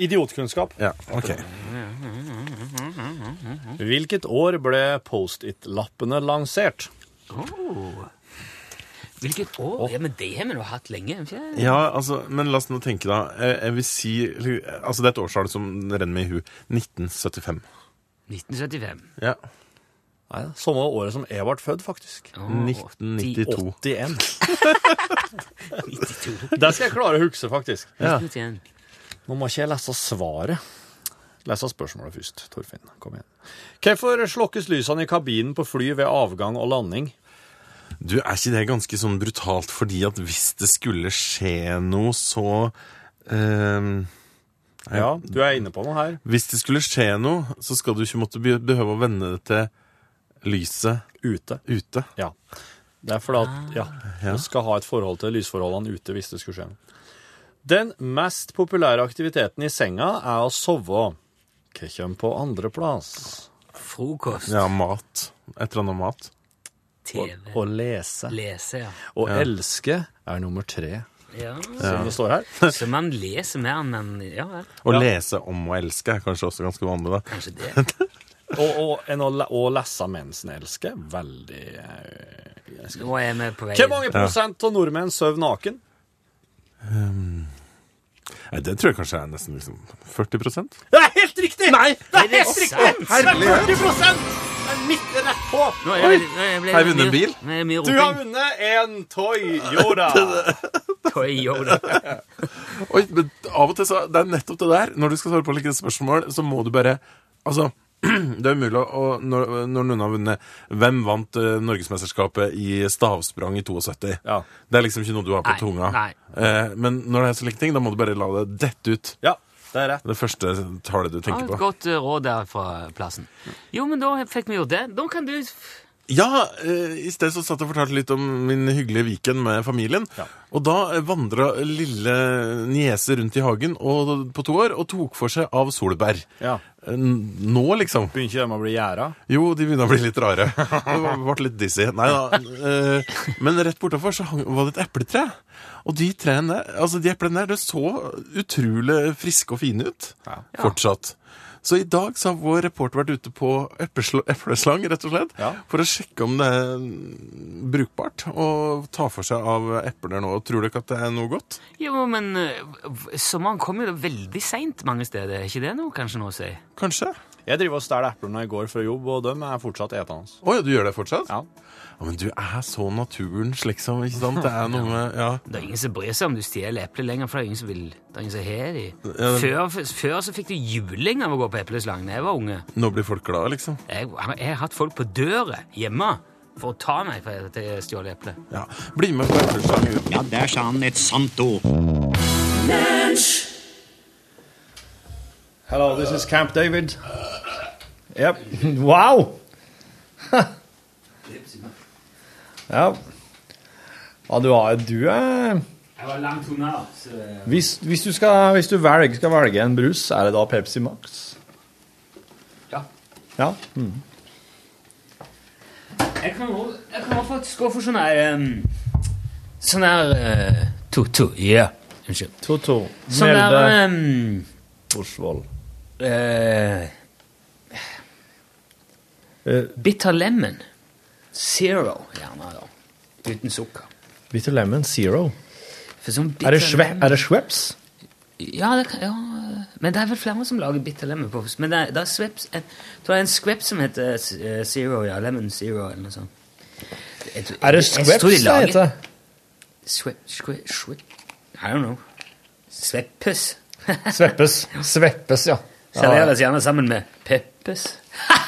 Idiotkunnskap. Ja, ok. Hvilket år ble Post-It-lappene lansert? Hvilket år? Ja, men Det har vi nå hatt lenge. ikke? Ja, altså, men la oss nå tenke da. Jeg, jeg vil si Altså, det er et årstall som renner meg i hu. 1975. 1975. Ja. Nei, Samme året som jeg ble født, faktisk. Oh, 1992. 81. 92. Det skal jeg klare å huske, faktisk. Ja. Nå må ikke jeg lese svaret. Lese spørsmålet først, Torfinn. Kom igjen. Hvorfor slukkes lysene i kabinen på fly ved avgang og landing? Du, er ikke det ganske sånn brutalt fordi at hvis det skulle skje noe, så ehm, Ja, du er inne på noe her. Hvis det skulle skje noe, så skal du ikke måtte behøve å vende det til lyset Ute. ute. Ja. Det er fordi at ja, Ja. du skal ha et forhold til lysforholdene ute hvis det skulle skje noe. Den mest populære aktiviteten i senga er å sove. Hva kommer på andreplass? Frokost. Ja, mat. Et eller annet mat. TV. Å lese. Lese, ja. Å Ja. elske er nummer tre, ja. som det står her. Så man leser mer enn man Ja vel, Å Ja. lese om å elske er kanskje også ganske vanlig, da. kanskje det. Og, og en å, å lese mens en elsker, veldig eh, jeg Nå er vi på vei Hvor mange prosent av nordmenn sover naken? Nei, det tror jeg kanskje er nesten liksom 40 Det er helt riktig! Nei, det Er det sant? Det er 40 Er midt rett på! Nå er jeg, nå er ble, Har jeg vunnet en bil? Det mye Du har vunnet en Toyota. Toyota. Oi, men av og til så Det er nettopp det der. Når du skal svare på like spørsmål, så må du bare Altså, det er umulig å Når, når noen har vunnet Hvem vant uh, Norgesmesterskapet i stavsprang i 72? Ja. Det er liksom ikke noe du har på Nei, tunga. nei. Eh, men når det er så like ting, da må du bare la det dette ut. Ja, det er rett. Det første tallet du Ja, tenker et på. godt eh, råd der fra plassen. Jo, men da fikk vi gjort det. Da kan du Ja, eh, i sted så satt jeg og fortalte litt om min hyggelige Viken med familien. Ja. Og da eh, vandra lille niese rundt i hagen og, på to år og tok for seg av solbær. Ja. Nå, liksom. Begynner ikke de å bli gjæra? Jo, de begynner å bli litt rare. Det ble litt dizzy. Nei da. Men rett bortafor så var det et epletre. Og de trærne altså de eplene der, det så utrolig friske og fine ut. Ja. Fortsatt. Så i dag så har vår reporter vært ute på eplesl- epleslang, rett og slett, Ja. for å sjekke om det er brukbart å ta for seg av epler nå. Tror dere at det er noe godt? Jo, men eh, sommeren kommer jo veldig seint mange steder. Er ikke det noe kanskje noe å si? Kanskje? Jeg driver og stjeler eplene i går fra jobb, og de er fortsatt etende. Oh, ja, du gjør det fortsatt? Ja. Ja, Men du er så naturens, liksom. ikke sant? Det er noe med Ja. Det er ingen som bryr seg om du stjeler epler lenger, for det er ingen som vil Det er ingen som har de. Ja, det- Før, før så fikk du juling av å gå på epleslang da jeg var unge. Nå blir folk glade, liksom. Jeg, jeg har hatt folk på døra hjemme for å ta meg for at jeg stjal eple. Ja. Bli med på epleslang. Ja, der sa han et sant ord. Hello, this is Camp David. Yep. Wow! ja. Ja, du, har, du er Jeg var langt unna, så hvis, hvis du, skal, hvis du velger, skal velge en brus, er det da Pepsi Max? Ja. Ja. Jeg kan, også- jeg kan også faktisk gå for sånn her um, Sånn her uh, To-to. Ja. Unnskyld. Toto. Sånn der Melde um, Osvold. Uh, Eh, Bitter lemon. Zero, gjerne. da. Uten sukker. Bitter Lemon Zero. Er det, bitter er det Schweppes? Ja, det kan, ja, men det er vel flere som lager bitter lemon på Men det er, det er, Schweppes, jeg tror det er en Schweppes som heter eh, Zero, ja. Lemon Zero, eller noe sånt. Jeg tror- Er det Schweppes de det heter? Swe, I don't know. Sveppes. Sveppes. Sveppes, ja. Serveres gjerne sammen med peppes.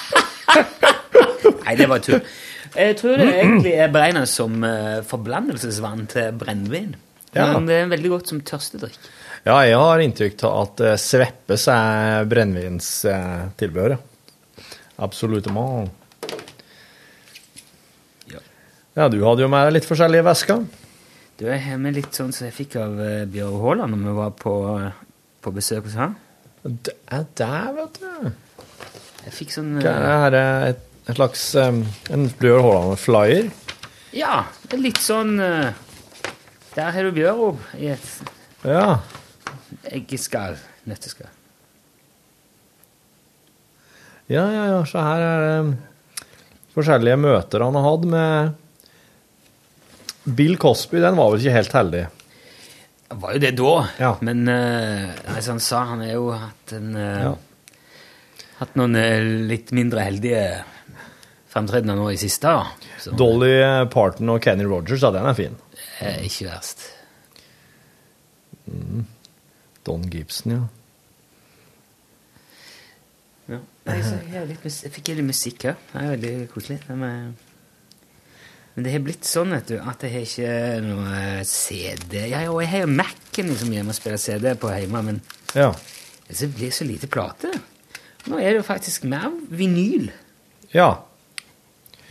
Nei, det var tull. Jeg tror det egentlig er beregna som eh, forblandelsesvann til brennevin. Ja. Men det er veldig godt som tørstedrikk. Ja, jeg har inntrykk av at eh, Sveppes er brennevinstilbehør, ja. Absolutt. Ja. Ja, du hadde jo med deg litt forskjellige væsker. Du er hjemme litt sånn som jeg fikk av Bjørn Haaland når vi var på, eh, på besøk hos han. Det er der, vet du. Jeg fikk sånn okay, Her er et, et slags um, En Bjørn Haaland-flyer? Ja, det er litt sånn eh, Der har du Bjørn i et Ja. eggeskall. Nøtteskall. Ja, ja, ja. Så her er det um, forskjellige møter han har hatt med Bill Cosby. Den var vel ikke helt heldig. Det var jo det da, Ja. men uh, altså han sa han har jo hatt en uh, Ja. Hatt noen eh, litt mindre heldige fremtredener nå i siste. Så, Dolly Parton og Kenny Rogers, ja, den er fin. eh, ikke verst. Don Gibson, ja. Ja. Jeg, litt, jeg fikk litt musikk her. Det er veldig koselig. Men det har blitt sånn vet du, at jeg har ikke noe CD. Jeg, og jeg har Mac-en liksom, hjemme og spiller CD på hjemme, men Ja. det blir så lite plate. Nå er det jo faktisk mer vinyl ja.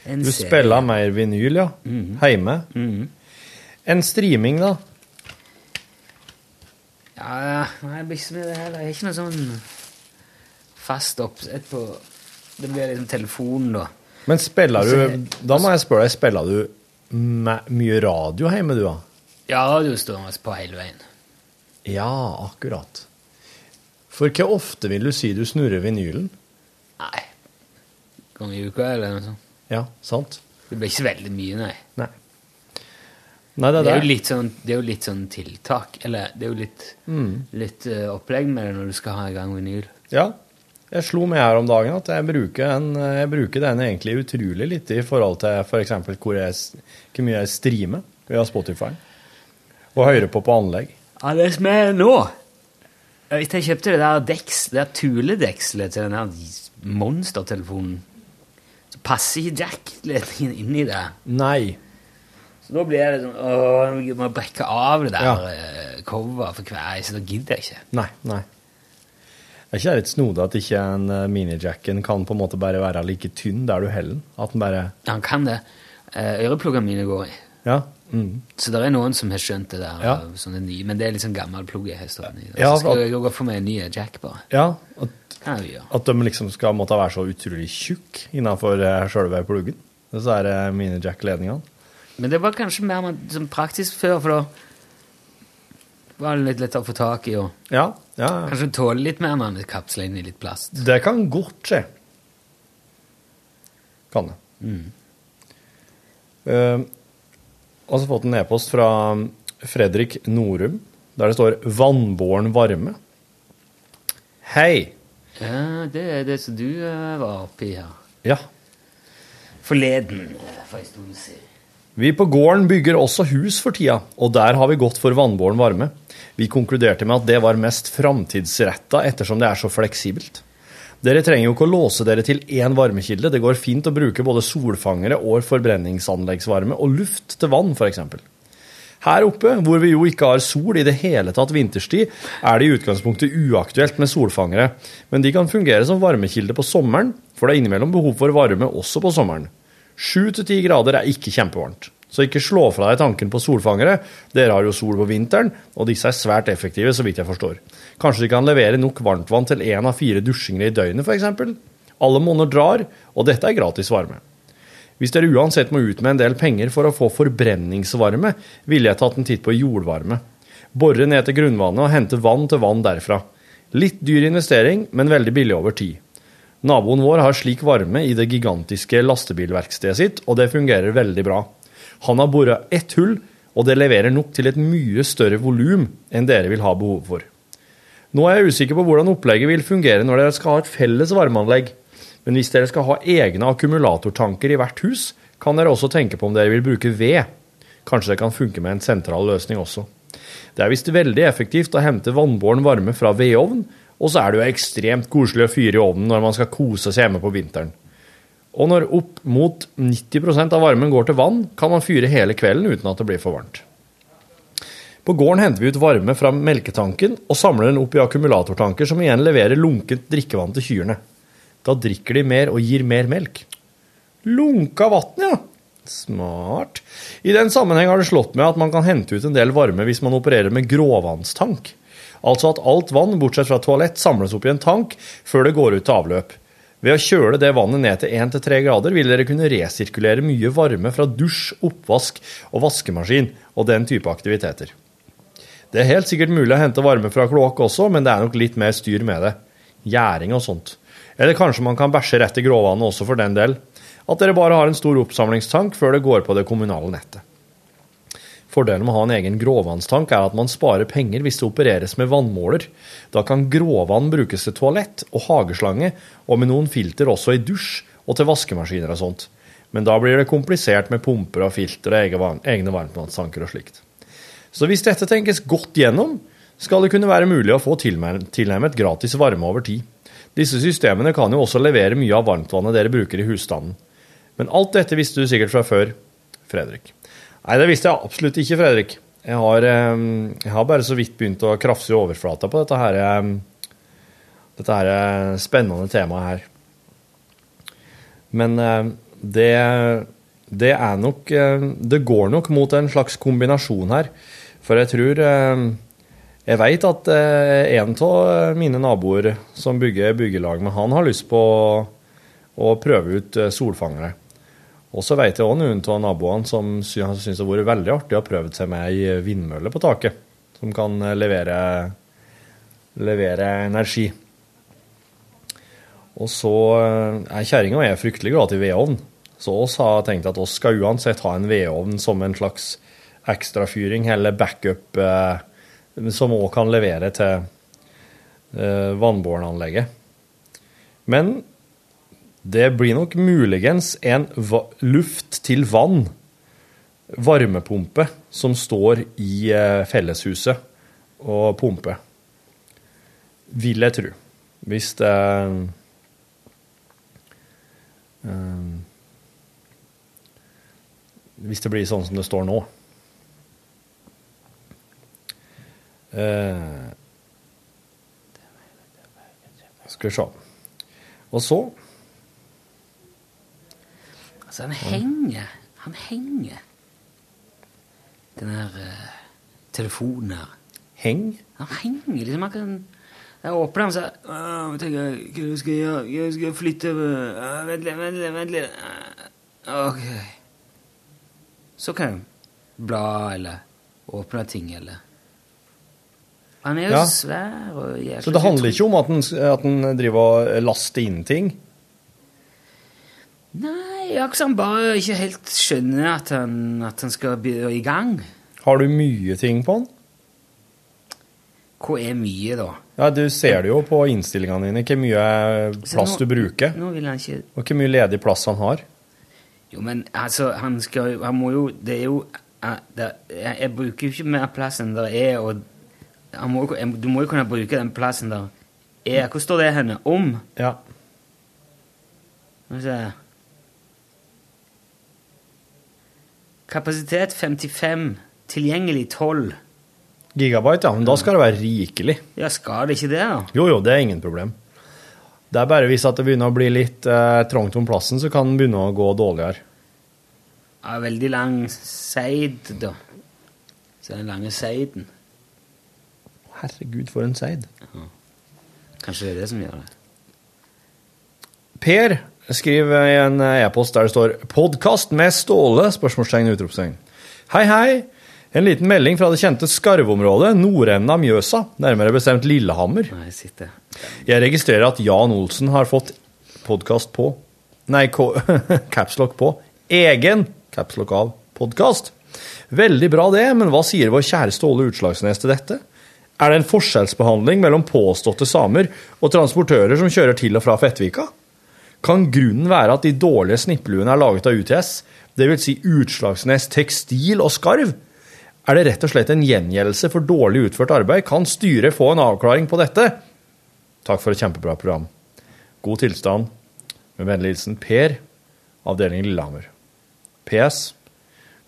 En Du serie. spiller mer vinyl, ja. Heime. -hmm. En streaming, da? Ja, det blir ikke så mye det heller. Jeg er ikke noe sånn fast oppsett på Det blir liksom telefonen, da. Men spiller du Altså, Da må jeg spørre deg, spiller du mye radio hjemme, du, da? Ja, radio står på hele veien. Ja, akkurat. For hvor ofte vil du si du snurrer vinylen? Nei. Gang i uka, eller noe sånt. Ja, sant? Det blir ikke veldig mye, nei. Nei. Nei, det Det er er jo litt sånn, det er jo litt sånn tiltak. Eller det er jo litt, litt uh, opplegg med det når du skal ha i gang vinyl. Ja. Jeg slo med her om dagen at jeg bruker, en, jeg bruker den egentlig utrolig litt i forhold til f.eks. hvor, jeg hvor mye jeg streamer via Spotify. Og hører på på anlegg. Ja, det som er nå Hvis jeg kjøpte det der deks, det der Thule-dekselet til den der monstertelefonen, så passer ikke jack-ledningen inni det. Nei. Så nå blir det sånn Åh, jeg må brekke av det der Ja. eh, coveret for hver, så da gidder jeg ikke. Nei. nei. Er ikke det litt snodig at ikke en eh, minijacken kan på en måte bare være like tynn der du heller den? At den bare Han kan det. Eh, Ørepluggene mine går i. Ja. Mm. Så det er noen som har skjønt det der, Ja. sånne nye, men det er litt sånn gammel plugg jeg har i. Ja, så skal at- jeg gå for meg en ny jack, bare. Ja. At, gjøre. at de liksom skal måtte være så utrolig tjukk innenfor uh, sjølve pluggen. Så er det minijack-ledningene. Men det var kanskje mer sånn praktisk før, for da var det litt lettere å få tak i, og Ja. ja. ja. kanskje tåle litt mer når man kapsler inn i litt plast. Det kan godt skje. Kan det. Mm. Uh, også fått en e-post fra Fredrik Norum, der det står 'vannbåren varme'. Hei. Ja, det er det som du eh, var oppi her. Ja. Forleden, eh, for en stund siden. Vi på gården bygger også hus for tida, og der har vi gått for vannbåren varme. Vi konkluderte med at det var mest framtidsretta ettersom det er så fleksibelt. Dere trenger jo ikke å låse dere til én varmekilde, det går fint å bruke både solfangere og forbrenningsanleggsvarme og luft til vann, f.eks. Her oppe, hvor vi jo ikke har sol i det hele tatt vinterstid, er det i utgangspunktet uaktuelt med solfangere, men de kan fungere som varmekilde på sommeren, for det er innimellom behov for varme også på sommeren. Sju til ti grader er ikke kjempevarmt. Så ikke slå fra deg tanken på solfangere. Dere har jo sol på vinteren, og disse er svært effektive, så vidt jeg forstår. Kanskje de kan levere nok varmtvann til én av fire dusjinger i døgnet, f.eks.? Alle monner drar, og dette er gratis varme. Hvis dere uansett må ut med en del penger for å få forbrenningsvarme, ville jeg tatt en titt på jordvarme. Bore ned til grunnvannet og hente vann til vann derfra. Litt dyr investering, men veldig billig over tid. Naboen vår har slik varme i det gigantiske lastebilverkstedet sitt, og det fungerer veldig bra. Han har bora ett hull, og det leverer nok til et mye større volum enn dere vil ha behov for. Nå er jeg usikker på hvordan opplegget vil fungere når dere skal ha et felles varmeanlegg, men hvis dere skal ha egne akkumulatortanker i hvert hus, kan dere også tenke på om dere vil bruke ved. Kanskje det kan funke med en sentral løsning også. Det er visst veldig effektivt å hente vannbåren varme fra vedovn, og så er det jo ekstremt koselig å fyre i ovnen når man skal kose seg hjemme på vinteren. Og når opp mot 90% av varmen går til vann, kan man fyre hele kvelden uten at det blir for varmt. På gården henter vi ut varme fra melketanken og samler den opp i akkumulatortanker, som igjen leverer lunkent drikkevann til kyrne. Da drikker de mer og gir mer melk. Lunka vann, ja. Smart. I den sammenheng har det slått meg at man kan hente ut en del varme hvis man opererer med gråvannstank. Altså at alt vann, bortsett fra toalett, samles opp i en tank før det går ut til avløp. Ved å kjøle det vannet ned til 1-3 grader vil dere kunne resirkulere mye varme fra dusj, oppvask og vaskemaskin og den type aktiviteter. Det er helt sikkert mulig å hente varme fra kloakk også, men det er nok litt mer styr med det. Gjæring og sånt. Eller kanskje man kan bæsje rett i gråvannet også for den del. At dere bare har en stor oppsamlingstank før det går på det kommunale nettet. Fordelen med å ha en egen gråvannstank er at man sparer penger hvis det opereres med vannmåler. Da kan gråvann brukes til toalett og hageslange, og med noen filter også i dusj og til vaskemaskiner og sånt. Men da blir det komplisert med pumper og filter og egne varmtvannstanker og slikt. Så hvis dette tenkes godt gjennom, skal det kunne være mulig å få tilnærmet gratis varme over tid. Disse systemene kan jo også levere mye av varmtvannet dere bruker i husstanden. Men alt dette visste du sikkert fra før, Fredrik. Nei, det visste jeg absolutt ikke, Fredrik. Jeg har, eh, jeg har bare så vidt begynt å krafse i overflata på dette her, eh, dette her eh, spennende temaet her. Men det, det er nok Det går nok mot en slags kombinasjon her for jeg tror Jeg veit at eh, en av mine naboer som bygger byggelag med han, har lyst på å prøve ut eh, solfangere. Og så veit jeg òg noen av naboene som syns det har vært veldig artig å ha prøvd seg med ei vindmølle på taket, som kan levere, levere energi. Og så er kjerringa og jeg fryktelig glad til vedovn, så oss har tenkt at oss skal uansett ha en vedovn som en slags ekstrafyring eller backup eh, som òg kan levere til eh, vannbårenanlegget. Men det blir nok muligens en luft til vann, varmepumpe, som står i eh, felleshuset og pumper. Vil jeg tro. Hvis det Hvis det blir sånn som det står nå. Eh, skal vi se. Og så Altså, han henger. Han henger. Den der uh, telefonen her. Heng? Han henger. liksom Han kan Jeg åpner den sier Hva tenker jeg skal jeg gjøre? Jeg skal flytte uh, Vent litt, vent litt, vent litt. Uh, ok. Så kan jeg bla eller åpne ting eller han er jo Ja. svær og jævlig Så det handler ikke om at han, at den driver og laster inn ting? Nei, akkurat som han bare ikke helt skjønner at han, at han skal begynne i gang. Har du mye ting på den? Hva er mye, da? Ja, Du ser det jo på innstillingene dine hvor mye plass nå- du bruker, Nå vil han ikke og hvor mye ledig plass han har. Jo, men altså, han skal Han må jo Det er jo eh, det, jeg, jeg bruker jo ikke mer plass enn det er, og han må, jeg, du må jo kunne bruke den plassen der er. Hvor står det henne? Om? Ja. Skal vi se Kapasitet 55. Tilgjengelig 12. Gigabyte, ja. Men da skal det være rikelig. Ja, skal det ikke det, da? Jo, jo, det er ingen problem. Det er bare hvis at det begynner å bli litt eh, trangt om plassen, så kan den begynne å gå dårligere. Ja, veldig lang seid, da. Så den lange seiden. Herregud, for en seid. Kanskje det er det som gjør det. Per skriver i en e-post der det står 'Podkast med Ståle?' spørsmålstegn utropstegn. Hei, hei. En liten melding fra det kjente skarvområdet, nordenden av Mjøsa, nærmere bestemt Lillehammer. Nei, jeg Jeg registrerer at Jan Olsen har fått podkast på Nei, capslock på. Egen capslock av podkast. Veldig bra det, men hva sier vår kjære Ståle Utslagsnes til dette? Er det en forskjellsbehandling mellom påståtte samer og transportører som kjører til og fra Fettvika? Kan grunnen være at de dårlige snippeluene er laget av UTS, dvs. Si Utslagsnes Tekstil og Skarv, er det rett og slett en gjengjeldelse for dårlig utført arbeid. Kan styret få en avklaring på dette? Takk for et kjempebra program. God tilstand. Med vennlig hilsen Per, avdeling Lillehammer. PS.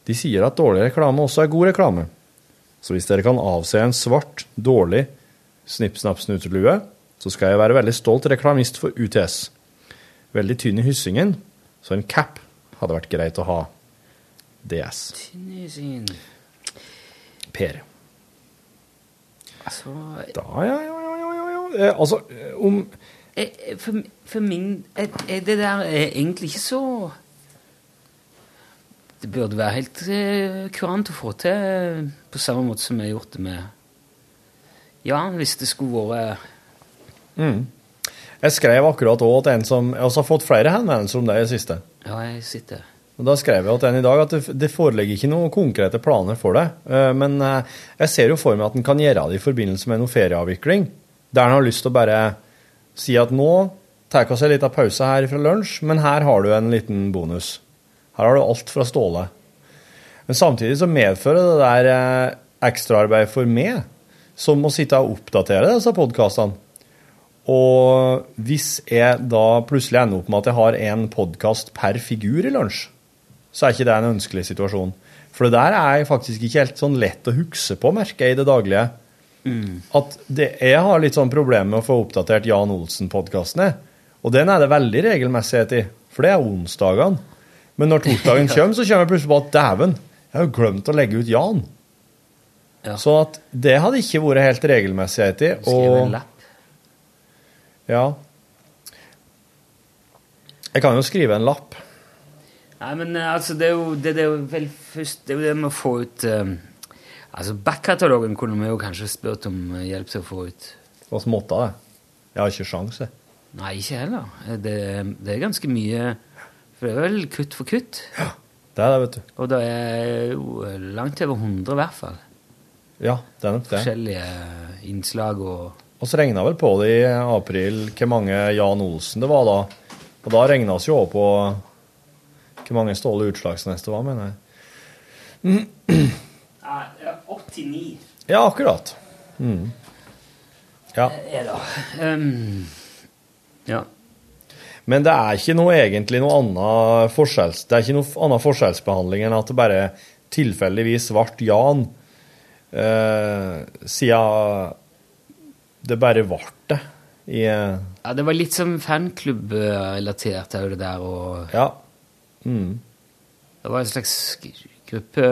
De sier at dårlig reklame også er god reklame. Så hvis dere kan avse en svart, dårlig snipp-snapp-snutelue, så skal jeg være veldig stolt reklamist for UTS. Veldig tynn i hyssingen, så en cap hadde vært greit å ha. DS. Tynn i hyssingen. Per. Altså, Da, ja, ja, ja, ja, ja, ja. Eh, altså, eh, om eh, eh, for, for min er, det der er egentlig ikke så Det burde være helt eh, kurant å få til eh, på samme måte som vi har gjort det med Ja, hvis det skulle vært Jeg skrev akkurat òg til en som Jeg har fått flere henvendelser om det i det siste. Ja, jeg sitter Og Da skrev jeg til en i dag at det, det foreligger ikke noen konkrete planer for det. Eh, Men eh, jeg ser jo for meg at en kan gjøre det i forbindelse med noe ferieavvikling. Der en har lyst til å bare si at nå tar vi en liten pause her fra lunsj, men her har du en liten bonus. Her har du alt fra Ståle. Men samtidig så medfører det der eh, ekstraarbeid for meg, som å sitte og oppdatere disse podkastene. Og hvis jeg da plutselig ender opp med at jeg har en podkast per figur i lunsj, så er ikke det en ønskelig situasjon. For det der er faktisk ikke helt sånn lett å huske på, merker jeg i det daglige. At det, jeg har litt sånn problemer med å få oppdatert Jan Olsen-podkasten. Og den er det veldig regelmessighet i, for det er onsdagene. Men når torsdagen kommer, så kommer jeg plutselig på at dæven, jeg har jo glemt å legge ut Jan. Ja. Så at det hadde ikke vært helt regelmessighet i. Og, lapp. Ja. Jeg kan jo skrive en lapp. Nei, men eh, altså, det er jo det, det er jo vel først Det er jo det med å få ut um, Altså, Back-katalogen kunne vi jo kanskje spurt om eh, hjelp til å få ut. Hva som måtte det? Jeg har ikke sjans, jeg. Nei, ikke heller. Det, det er ganske mye For det er vel kutt for kutt. Det er det, vet du. Og det er jo langt over 100 i hvert fall. Ja, det er nok det. Forskjellige innslag og Og så regna vel på det i april hvor mange Jan Olsen det var da. Og da regna vi jo også på hvor mange Ståle Utslagsnes det var, mener jeg. Ja, 89 Ja, akkurat. Mm. Ja. er det. Um, ja. Men det er ikke noe egentlig noe annet forskjells... Det er ikke noe annen forskjellsbehandling enn at det bare tilfeldigvis ble Jan, eh, siden det bare ble det i eh, ja, det var litt som fanklubb-relatert òg, det der. Og Ja. Mm. det var en slags gruppe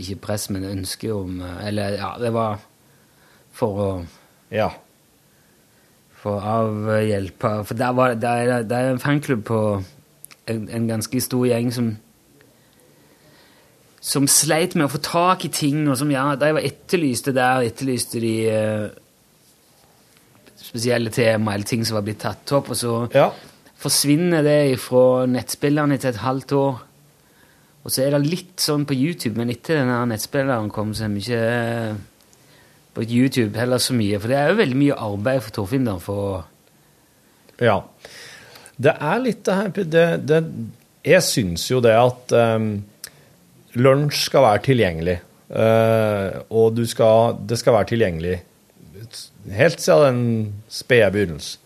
Ikke press, men ønske om Eller ja, det var for å Ja. For avhjelpe For der var, der, er- er en fanklubb på en, en ganske stor gjeng som som sleit med å få tak i ting, og som ja, de var etterlyste der, etterlyste de eh, spesielle tema eller ting som var blitt tatt opp, og så ja. forsvinner det fra nettspillerne etter et halvt år. Og så er det litt sånn på YouTube, men etter denne nettspilleren kom, så er vi ikke eh, på YouTube heller så mye. For det er jo veldig mye arbeid for Torfinn der for Ja. Det er litt det her det, det, Jeg syns jo det at um, lunsj skal være tilgjengelig. Uh, og du skal, det skal være tilgjengelig helt siden den spede begynnelsen.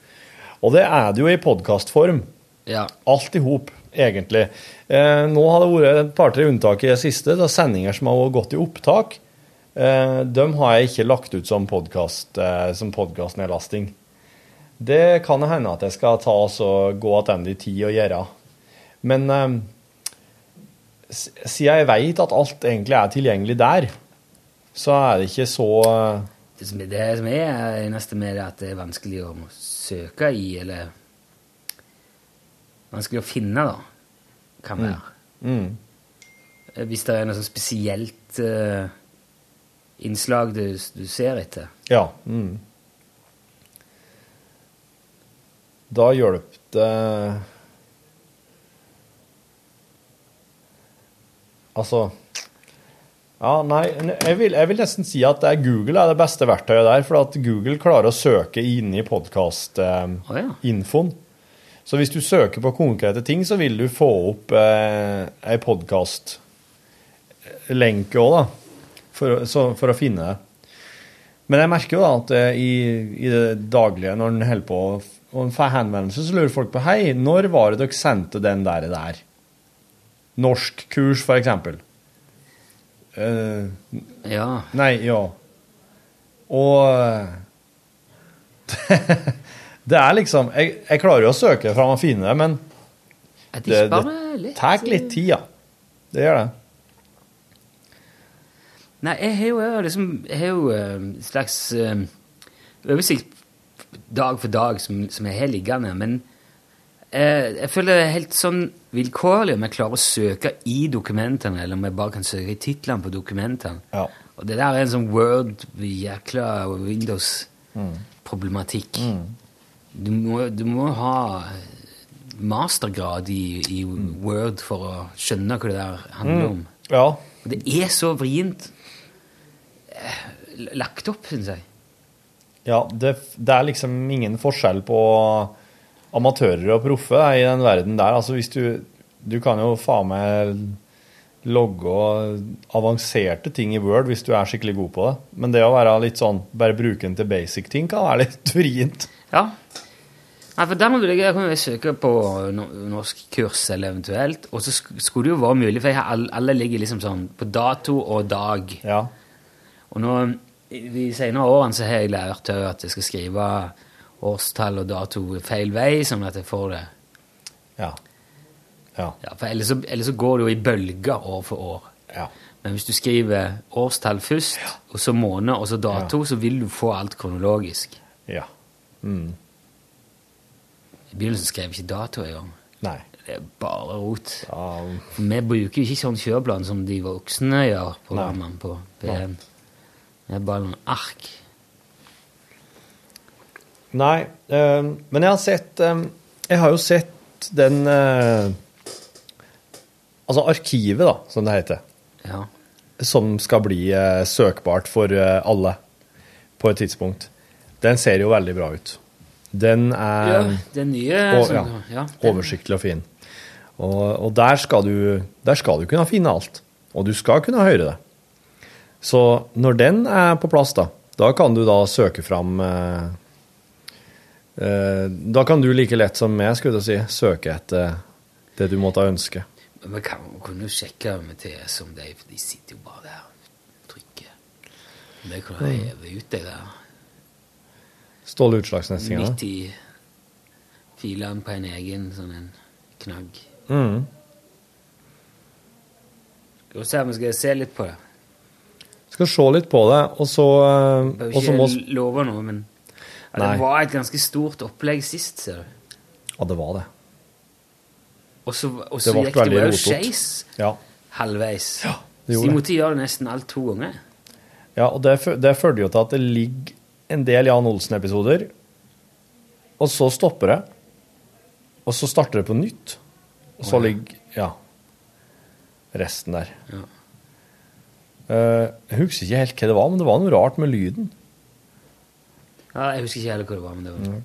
Og det er det jo i podkastform. Ja. Alt i hop, egentlig. Eh, nå har det vært et par-tre unntak i det siste. Det er sendinger som har gått i opptak. Eh, de har jeg ikke lagt ut som podkastnedlasting. eh. Det kan hende at jeg skal ta og gå tilbake i tid og gjøre. Men eh, siden jeg vet at alt egentlig er tilgjengelig der, så er det ikke så eh, Det som er, eneste med det, at det er vanskelig å søke i, eller Vanskelig å finne, da, kan være. mm. Hvis det er noe sånn spesielt uh, innslag du, du ser etter. Ja. Mm. Da hjalp det Altså Ja, nei, jeg vil, jeg vil nesten si at det er Google er det beste verktøyet der, for at Google klarer å søke inn i Å, ja. podkast-infoen. Så hvis du søker på konkrete ting, så vil du få opp eh, ei podkastlenke òg, da, for, så, for å finne det. Men jeg merker jo da at eh, i, i det daglige, når en holder på og en får henvendelse, så lurer folk på Hei, når var det dere sendte den der? der? Norskkurs, for eksempel. Eh, Ja. Nei, ja. Og eh, Det er liksom Jeg, jeg klarer jo å søke fram og finne det, men det, det tar litt tid, ja. Det gjør det. Nei, jeg har jo, liksom Jeg har jo en slags eh, oversikt dag for dag som, som jeg har liggende, men jeg føler det er helt sånn vilkårlig om jeg klarer å søke i dokumentene, eller om jeg bare kan søke i titlene på dokumentene. Ja. Og det der er en sånn Word-jækla Windows-problematikk. Du, må, du må ha mastergrad i, i Word for å skjønne hva det der handler om. Ja. Og det er så vrient eh, lagt opp, syns jeg. ja det, det er liksom ingen forskjell på amatører og proffe i den verden der. Altså hvis du Du kan jo faen meg logge avanserte ting i Word hvis du er skikkelig god på det. Men det å være litt sånn bare bruke den til basic ting kan være litt vrient. Ja. Nei, for der vil jeg, jeg kan søke på norsk kurs eller eventuelt, og så skulle det jo være mulig, for jeg har alle, alle ligger liksom sånn på dato og dag. Ja. Og nå, de senere årene så har jeg lært at jeg skal skrive årstall og dato feil vei, sånn at jeg får det. Ja. Ja. Ja, for ellers så, ellers så går det jo i bølger år for år. Ja. Men hvis du skriver årstall først, og så måned, og så dato, så vil du få alt kronologisk. ja. Mm. I begynnelsen skrev jeg ikke dato engang. Nei. Det er bare rot. For vi bruker jo ikke sånn kjøreplan som de voksne gjør, programmene på P1. Det er bare noen ark. Nei, eh, men jeg har sett eh, Jeg har jo sett den eh, Altså arkivet, da, som det heter. Ja. Som skal bli eh, søkbart for eh, alle på et tidspunkt. Den ser jo veldig bra ut. Den er ja, den nye og, ja, ja, den- oversiktlig og fin. Og, og der, skal du, der skal du kunne finne alt. Og du skal kunne høre det. Så når den er på plass, da, da kan du da søke fram eh, Da kan du like lett som meg, skulle si, søke etter det du måtte ønske. Men vi kan, kunne jo sjekke med TS om de, for de sitter jo bare der og trykker. Vi kan Mm. jeg heve ut det der. Ståle utslagsnestinger. Midt i filene på en egen sånn en knagg. Mm. Skal vi se om vi skal se litt på det. Skal se litt på det, og så Bør må ikke love noe, men ja, Nei. det var et ganske stort opplegg sist, ser du. Ja, det var det. Og så, og Det så ble gikk det veldig jo rotete. skeis Ja. halvveis. det så gjorde de måtte gjøre det nesten alt to ganger. Ja, og det, fø- det førte jo til at det ligger en del Jan Olsen-episoder, og så stopper det, og så starter det på nytt, og så ja. ligger ja, resten der. Ja. Eh, jeg husker ikke helt hva det var, men det var noe rart med lyden. Ja, jeg husker ikke heller hva det var, men det var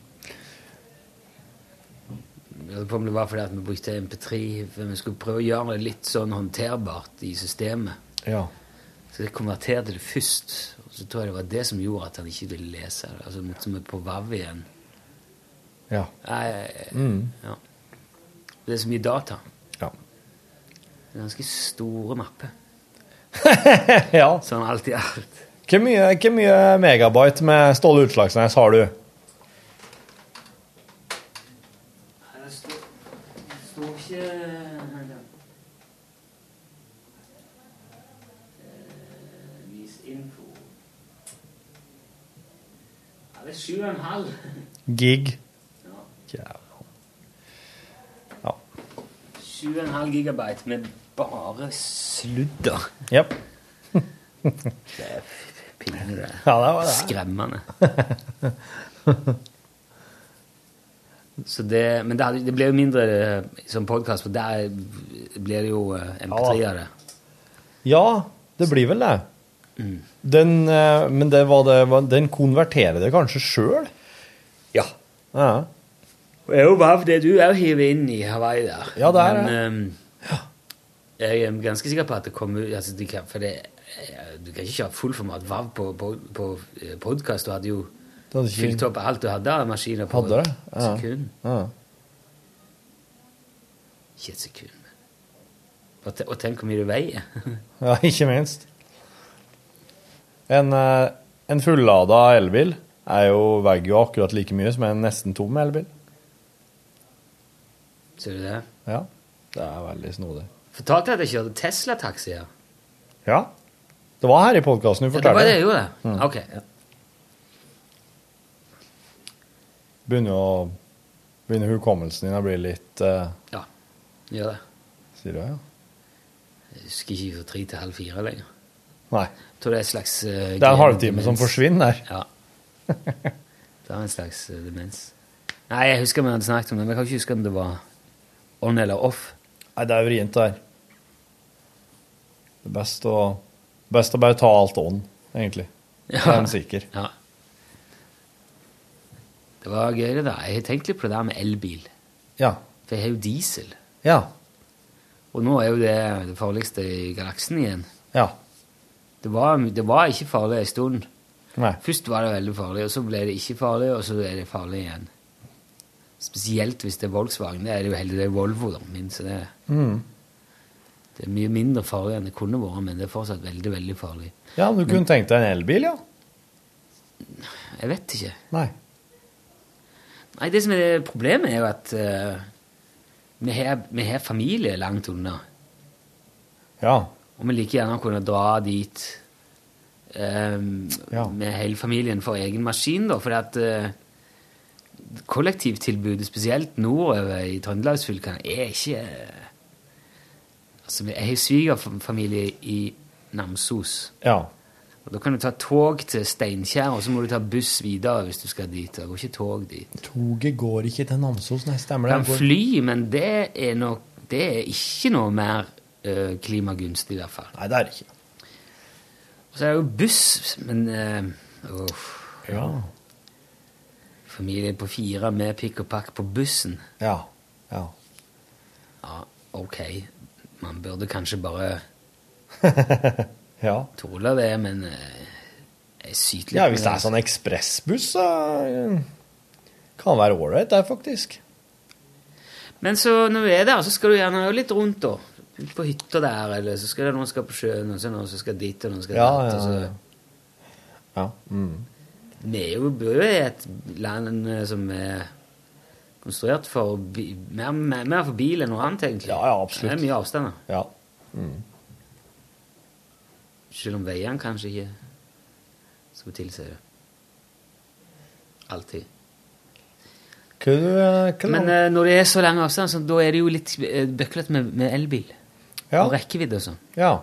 Jeg lurer på om det var fordi at vi brukte MP3 for vi skulle prøve å gjøre det litt sånn håndterbart i systemet. Ja. Så jeg konverterte det først, og så tror jeg det var det som gjorde at han ikke ville lese det. Altså måtte vi på VAV igjen. Ja. Nei, Mm. ja. Det er så mye data. Ja. Det er ganske store mapper. ja. Sånn alt i alt. Hvor mye, hvor mye megabyte med Ståle Utslagsnes har du? Sju og en halv. Gig? Ja. Ja. Sju og en halv gigabyte med bare sludder. Yep. Det er pinlig, det. Ja, det var det. Skremmende. Så det, men det, hadde, det ble jo mindre eh, som podkast, for der blir det jo eh, MP3 av. Ja, det blir vel det. Den, eh, men det var det, den konverterer det kanskje sjøl? Ja. Ja. Det er jo bare det du òg hiver inn i Hawaii der. Ja, det er Men det. ehm, jeg er ganske sikker på at det kommer ut altså, de For det, du kan ikke kjøre fullformat VAV på, på, på podkast. Du hadde jo hadde ikke- fylt opp alt du hadde av maskiner på Hadde det? et Ja. sekund. Ja. Ikke et sekund. Og, og tenk hvor mye du veier. ja, ikke minst. En, eh, en fullada elbil er jo, veier jo akkurat like mye som en nesten tom elbil. Ser du det? Ja, det er veldig snodig. Fortalte jeg at jeg kjørte Tesla-taxi her? Ja, det var her i podkasten du Ja, det var det jeg gjorde. Mm. Ok. Ja. Begynner, å, begynner hukommelsen din å bli litt uh, ja. Gjør det. Sier du det, ja? Jeg husker ikke fra tre til halv fire lenger. Nei. Jeg tror det er en slags uh, Det er en halvtime som forsvinner der. Ja. Det er en slags uh, demens. Nei, jeg husker vi hadde snakket om det, men jeg kan ikke huske om det var on eller off. Nei, det er vrient der. Det er best å, best å bare ta alt on, egentlig. Ja. Jeg er sikker. Ja. Det var gøy, det. Jeg har tenkt litt på det der med elbil. Ja. For jeg har jo diesel. Ja. Og nå er jo det det farligste i galaksen igjen. Ja. Det var, det var ikke farlig en stund. Nei. Først var det veldig farlig, og så ble det ikke farlig, og så er det farlig igjen. Spesielt hvis det er Volkswagen. Det er jo heller det er Volvo, da, min, så det, Mm. Det er mye mindre farlig enn det kunne vært, men det er fortsatt veldig, veldig farlig. Ja, du kunne tenkt deg en elbil, ja? Jeg vet ikke. Nei. Nei, det som er problemet, er jo at uh, vi, har, vi har familie langt unna. Ja. Og vi like gjerne kunne dra dit um, Ja. med hele familien for egen maskin, da, fordi at eh, kollektivtilbudet, spesielt nordover i Trøndelagsfylkene, er ikke Altså, jeg har svigerfamilie i Namsos. Ja. Og Da kan du ta tog til Steinkjer, og så må du ta buss videre hvis du skal dit. Det går ikke tog dit. Toget går ikke til Namsos, nei, stemmer det? kan Går- fly, men det er, nok, det er ikke noe mer eh, klimagunstig, i hvert fall. Nei, det er det ikke. Og så er det jo buss, men uh, uff. Ja. Familie på fire med pikk og pakk på bussen. Ja. Ja. Ja, ok. Man burde kanskje bare ja. tåle det, men uh, jeg syter litt Ja, hvis det er sånn ekspressbuss, så eh, kan det være ålreit, det, faktisk. Men så når du er der, så skal du gjerne litt rundt, da. På hytta der, eller så skal det noen skal på sjøen, og så noen skal dit, og noen skal Ja, dit. ja, så- ja. Ja. Mm. Vi bor jo i et land eh, som er konstruert for mer, mer, mer for bil enn noe annet, egentlig. Ja, ja, absolutt. Det er mye avstander. Ja. Mm. Selv om veiene kanskje ikke skulle tilsi det. Alltid. Eh, Men uh, når det er så lang avstand, så da er det jo litt uh, bøklete med, med elbil. Ja. Og rekkevidde og sånn. Ja.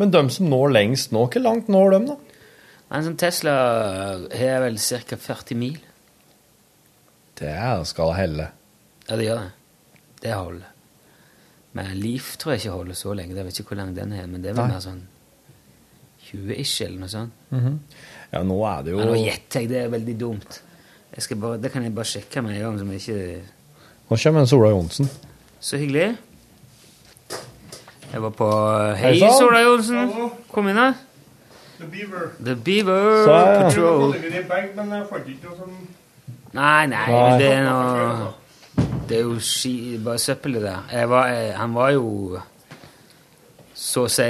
Men de som når lengst nå, hvor langt når de, da? En sånn Tesla har vel ca. 40 mil. Det skal helle. Ja, det gjør det. Det holder. Men Leaf tror jeg ikke holder så lenge. Jeg vet ikke hvor lang den er, men det er vel mer sånn 20-ish eller noe sånt. Mhm. Ja, nå er det jo Men nå gjetter jeg, det er veldig dumt. Jeg skal bare, det kan jeg bare sjekke med en gang som jeg ikke Nå kommer en Sola Johnsen. Så hyggelig. Jeg var på Hei, Hei. Sola Johnsen. Kom inn, da. The Beaver. The Beaver Så, ja. Patrol. Jeg i bag, men jeg fant ikke noe sånn Nei, nei, Nei. men det er noe Det er jo ski, bare søppel, det der. Jeg var, jeg, han var jo så å si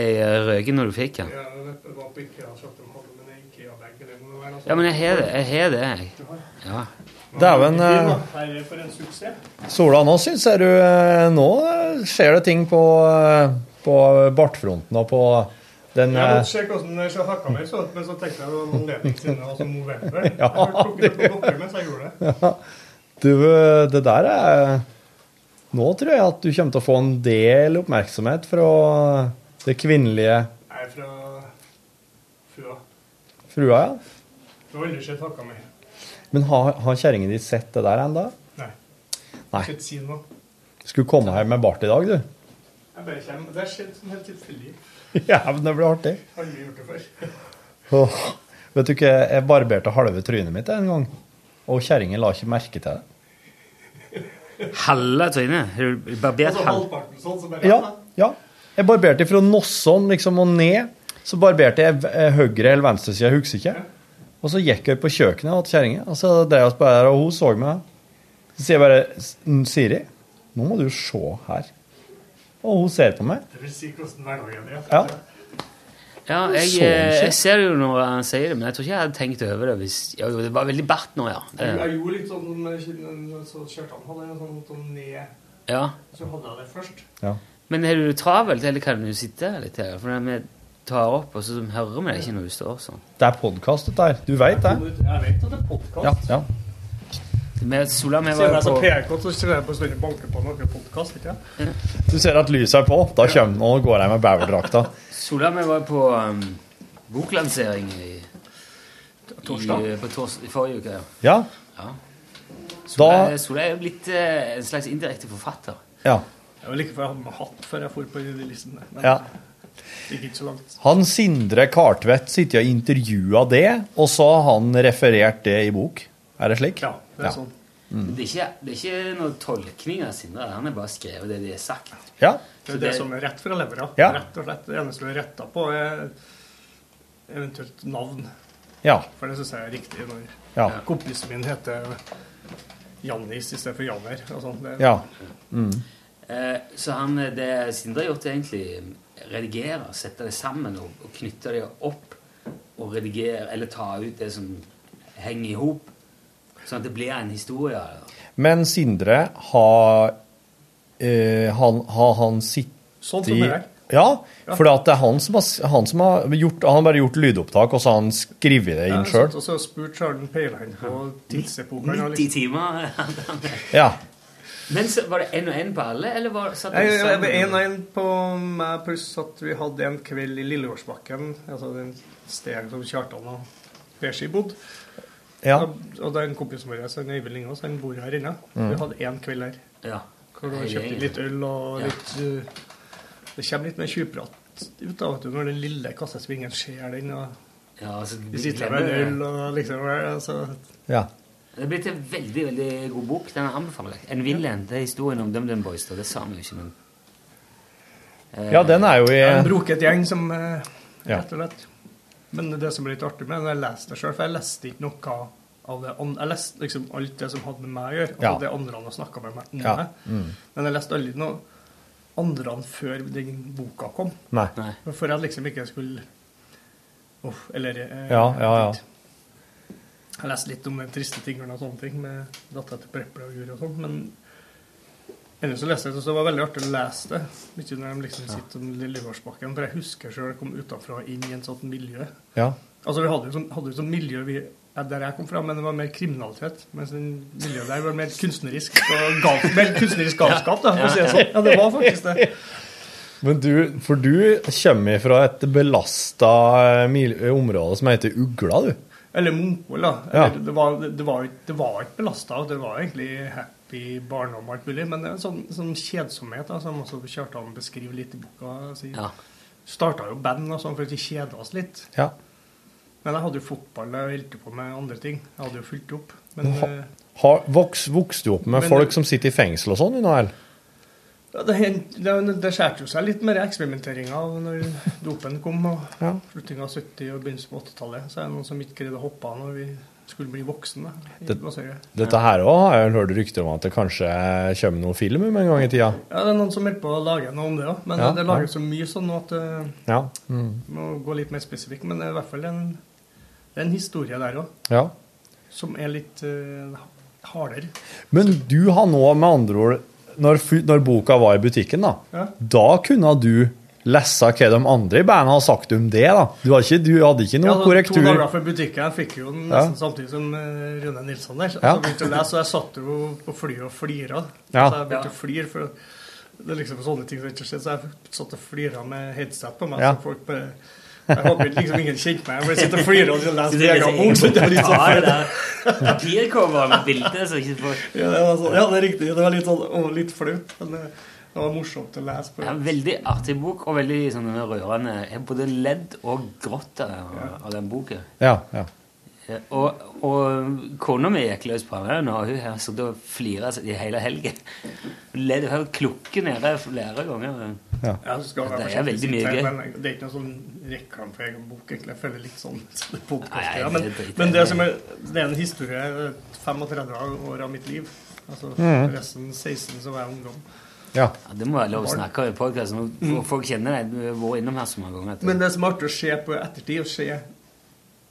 røyken når du fikk han. Ja, det var på IKEA, så de hadde med IKEA-bag. eller noe der, altså. Ja, men jeg har det, jeg. har det, jeg. Ja. Dæven, eh, da. Her for en suksess. Sola, nå syns jeg du eh, Nå eh, skjer det ting på, eh, på bartfronten og på den Jeg eh, måtte se hvordan jeg takke meg, så, men så tenkte jeg det var en anledning siden det var sånn november. Ja, jeg noen blokker mens jeg gjorde det. Ja. Du, eh, det der er Nå tror jeg at du kommer til å få en del oppmerksomhet fra det kvinnelige er fra frua. frua, ja. Du har aldri sett hakka mi. Men har, har kjerringa di sett det der ennå? Nei. Nei. Sett si noe. Skulle komme her med bart i dag, du. Jeg bare kommer. Det har skjedd sånn helt tilfeldig. Ja, men det blir artig. Aldri gjort det før. Oh, Vet du ikke, jeg barberte halve trynet mitt en gang, og kjerringen la ikke merke til det. Halve trynet? Barbert Altså halv... halvparten sånn, Ja, ja. Jeg barberte fra nossene liksom og ned. Så barberte jeg eh, høyre eller venstre side, jeg husker ikke. Og så gikk jeg på kjøkkenet til kjerringa, og så drev jeg oss bare der, og hun så meg. Så sier jeg bare Siri, nå må du se her. Og hun ser på meg. Det vil si hvordan hverdagen er. Ja. Ja, jeg, jeg ser det jo når han sier det, men jeg tror ikke jeg hadde tenkt over det hvis ja, Det var veldig bart nå, ja. Jeg, Det, jeg gjorde litt sånn så kjørte han hadde en sånn, sånn ned, ja. så hadde jeg det først. Ja. Men har du travelt, eller kan du sitte litt her? For vi tar opp, og så hører vi deg ikke når du står sånn. Det er podkast, dette her. Du veit det? Jeg vet at det er podkast. Ja, ja. Vi, Sola, med var så på så jeg på stunden banker på noen podkast, ikke sant? Du ser at lyset er på. Da kommer Nå går jeg med bæverdrakta. Sola, vi var på um, boklansering i, Torsdag. I, på tors, i forrige uke. ja. Ja. Da Sola, er jo blitt uh, en slags indirekte forfatter. Ja. Jeg var like før jeg hadde med hatt før jeg for på de listen. ja. Han Sindre Kartvedt sitter og intervjuer det, og så har han referert det i bok. Er det slik? Ja, det er Ja. sånn. Det, er ikke, det er ikke noe tolkning av Sindre. Han har bare skrevet det de har sagt. Ja. Det er Så det, det- som er rett fra levra. Ja. Rett og slett. Det eneste du er retta på, er eventuelt navn. Ja. For det syns jeg er riktig når Ja. kompisen min heter Jannis i stedet for Janner. Sånn. Ja. Mm. Eh, så han, det Sindre har gjort, er egentlig redigere, sette det sammen og, og knytte det opp. Og redigere, eller ta ut det som henger i hop. Sånn at det blir en historie. Men Sindre har eh, han, Har han sittet Sånn som det er. Ja, Ja. for det er han som har, han som har gjort Han har bare gjort lydopptak, og så har han skrevet det inn har sjøl. Ja, og så spurt Charlen Peilein på tidsepoken. og 90 liksom- timer. Ja. Men så, var det én og én på alle, eller var satt jeg, sammen? en og en på meg, pluss at vi hadde en kveld i Lillejordsbakken, altså den stedet som Kjartan og Beshi bodde. Ja. Og, det er en kompis vår, han Øyvind Lingås, han bor her inne. Mm. Vi hadde én kveld her. Ja. Hvor du har kjøpt litt øl og Ja. litt uh, Det kommer litt mer tjuvprat ut av vet du, når den lille kassesvingen skjer den, og Ja, altså, vi sitter med en øl og liksom altså, ja. Det er blitt en veldig veldig god bok. Den anbefaler jeg. En villain. Det er historien om DumDum Boys. da. Det sa vi jo ikke, men Eh, ja, den er jo i En broket gjeng som eh, Rett og slett. Men det som blir litt artig med når jeg leste det sjøl, for jeg leste ikke noe av det andre, Jeg leste liksom alt det som hadde med meg å gjøre. og Ja. det andre han har snakka med meg om. Ja. Mm. Men jeg leste aldri noe andre enn før den boka kom. Nei. Nei. For jeg liksom ikke skulle Uff, eller eh, Ja, ja, ja. Jeg leste litt om de triste tingene og sånne ting med dattera til Prepple og Juri og sånn, men ellers så leste jeg det, det var veldig artig å lese det. Mye når de liksom sitter om Lillejordsbakken, for jeg husker sjøl jeg kom utenfra og inn i en sånn miljø. Ja. Altså Vi hadde jo sånn, hadde jo sånn miljø vi, der jeg kom fra, men det var mer kriminalitet. Mens den miljøet der var mer kunstnerisk og gal, mer kunstnerisk galskap. da, for å si det sånn. Ja, det var faktisk det. Men du, for du kommer fra et belasta område som heter Ugla, du. Eller Munkvoll, da. Ja. Det, var, det var ikke belasta. Det var egentlig happy barndom og alt mulig. Men det er en sånn, sånn kjedsomhet da, som også Kjartan beskriver litt i boka. Altså, Ja. Starta jo band og sånn for at vi kjeda oss litt. Ja. Men jeg hadde jo fotball og holdt på med andre ting. Jeg hadde jo fulgt opp. Men Ha- ha, Har, voks, vokste du opp med Men- folk som sitter i fengsel og sånn, Noel? ja, det, det, det skjærte jo seg litt med eksperimenteringa av når dopen kom. og Ja. Slutningen av 70- og begynnelsen på 80-tallet. Så er det noen som ikke greide å hoppe av når vi skulle bli voksne. i Det-. Dette her òg har jeg hørt rykter om at det kanskje kommer noen film om en gang i tida. Ja, det er noen som holder på å lage noe om det òg. Men Ja, det ja. så mye sånn nå at det Ja. Mm. må gå litt mer spesifikk. Men det er i hvert fall en, en historie der òg, ja. som er litt uh, hardere. Men du har nå med andre ord Når, når boka var i butikken, da, Ja. da kunne du lese hva de andre i bandet har sagt om det. da. Du, har ikke, du hadde ikke Ja, noe så korrektur? To dager før butikken fikk jo den Ja. nesten samtidig som eh, Rune Nilsson der. Så Ja. jeg begynte å lese, og jeg satt jo på flyet og flira. Ja. Så jeg begynte å flire, for det er liksom sånne ting som ikke skjer. Så jeg satt og flira med headset på meg. Ja. så folk bare... Jeg håper liksom ingen kjente meg. Jeg bare sitter og flirer og leser Så det er egen bok. så det er litt sånn Ta det der papircoveret med bildet, så ikke får Ja, det var sånn, ja, det er riktig. Det var litt, sånn, å, litt flaut, men det, det var morsomt å lese. på. Ja, veldig artig bok, og veldig sånn rørende. Jeg har både ledd og grått av, av den boken. Ja, ja. Ja, Og, og kona mi gikk løs på han og hun har sittet og flira i hele helgen. Ledd har klukke nede flere ganger. Ja, Ja, skal Det er veldig mye gøy. Det er ikke noe sånn reklame for egen bok, egentlig. Jeg føler litt sånn ja. men, det men det som er, det er en historie 35 år av mitt liv. Altså Mhm. resten 16 så var jeg ungdom. Ja. Ja, det må være lov å snakke i podkasten. Folk kjenner deg. Du har vært innom her så mange ganger. Men det som er artig å se på ettertid, å se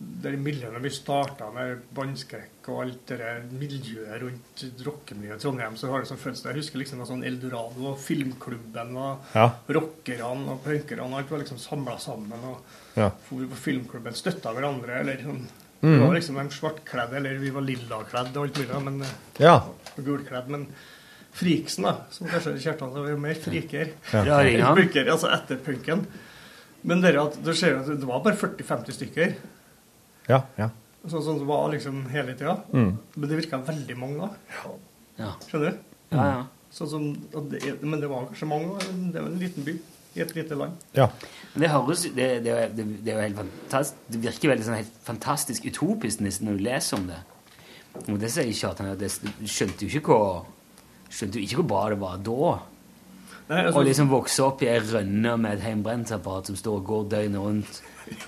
det miljøet vi starta med bandskrekk og alt det der miljøet rundt rockemiljøet i Trondheim, så har det sånn følelse Jeg husker liksom sånn Eldorado og Filmklubben og Ja. rockerne og punkerne alt var liksom samla sammen og Ja. for på Filmklubben støtta hverandre. Eller sånn Mm. Vi var liksom de svartkledde, eller vi var lillakledd og alt mulig, men Ja. og gulkledd. Men friksen, da, som kanskje Kjartan var mer friker. Ja. Ja. Punker, altså etter punken. Men dere, at, du ser at det var bare 40-50 stykker. Ja. ja. Sånn som det var liksom hele tida. Mm. Men det virka veldig mange da. Ja. Skjønner du? Ja, ja. Sånn som, det, men det var kanskje mange. da. Det var en liten by i et lite land. ja. Men det høres det, det, er det, det er jo helt fantastisk Det virker veldig sånn helt fantastisk utopisk nesten når du leser om det. Og det sier Kjartan at det skjønte jo ikke hvor Skjønte jo ikke hvor bra det var da. Nei, altså, Å liksom vokse opp i ei rønne med et hjemmebrentapparat som står og går døgnet rundt.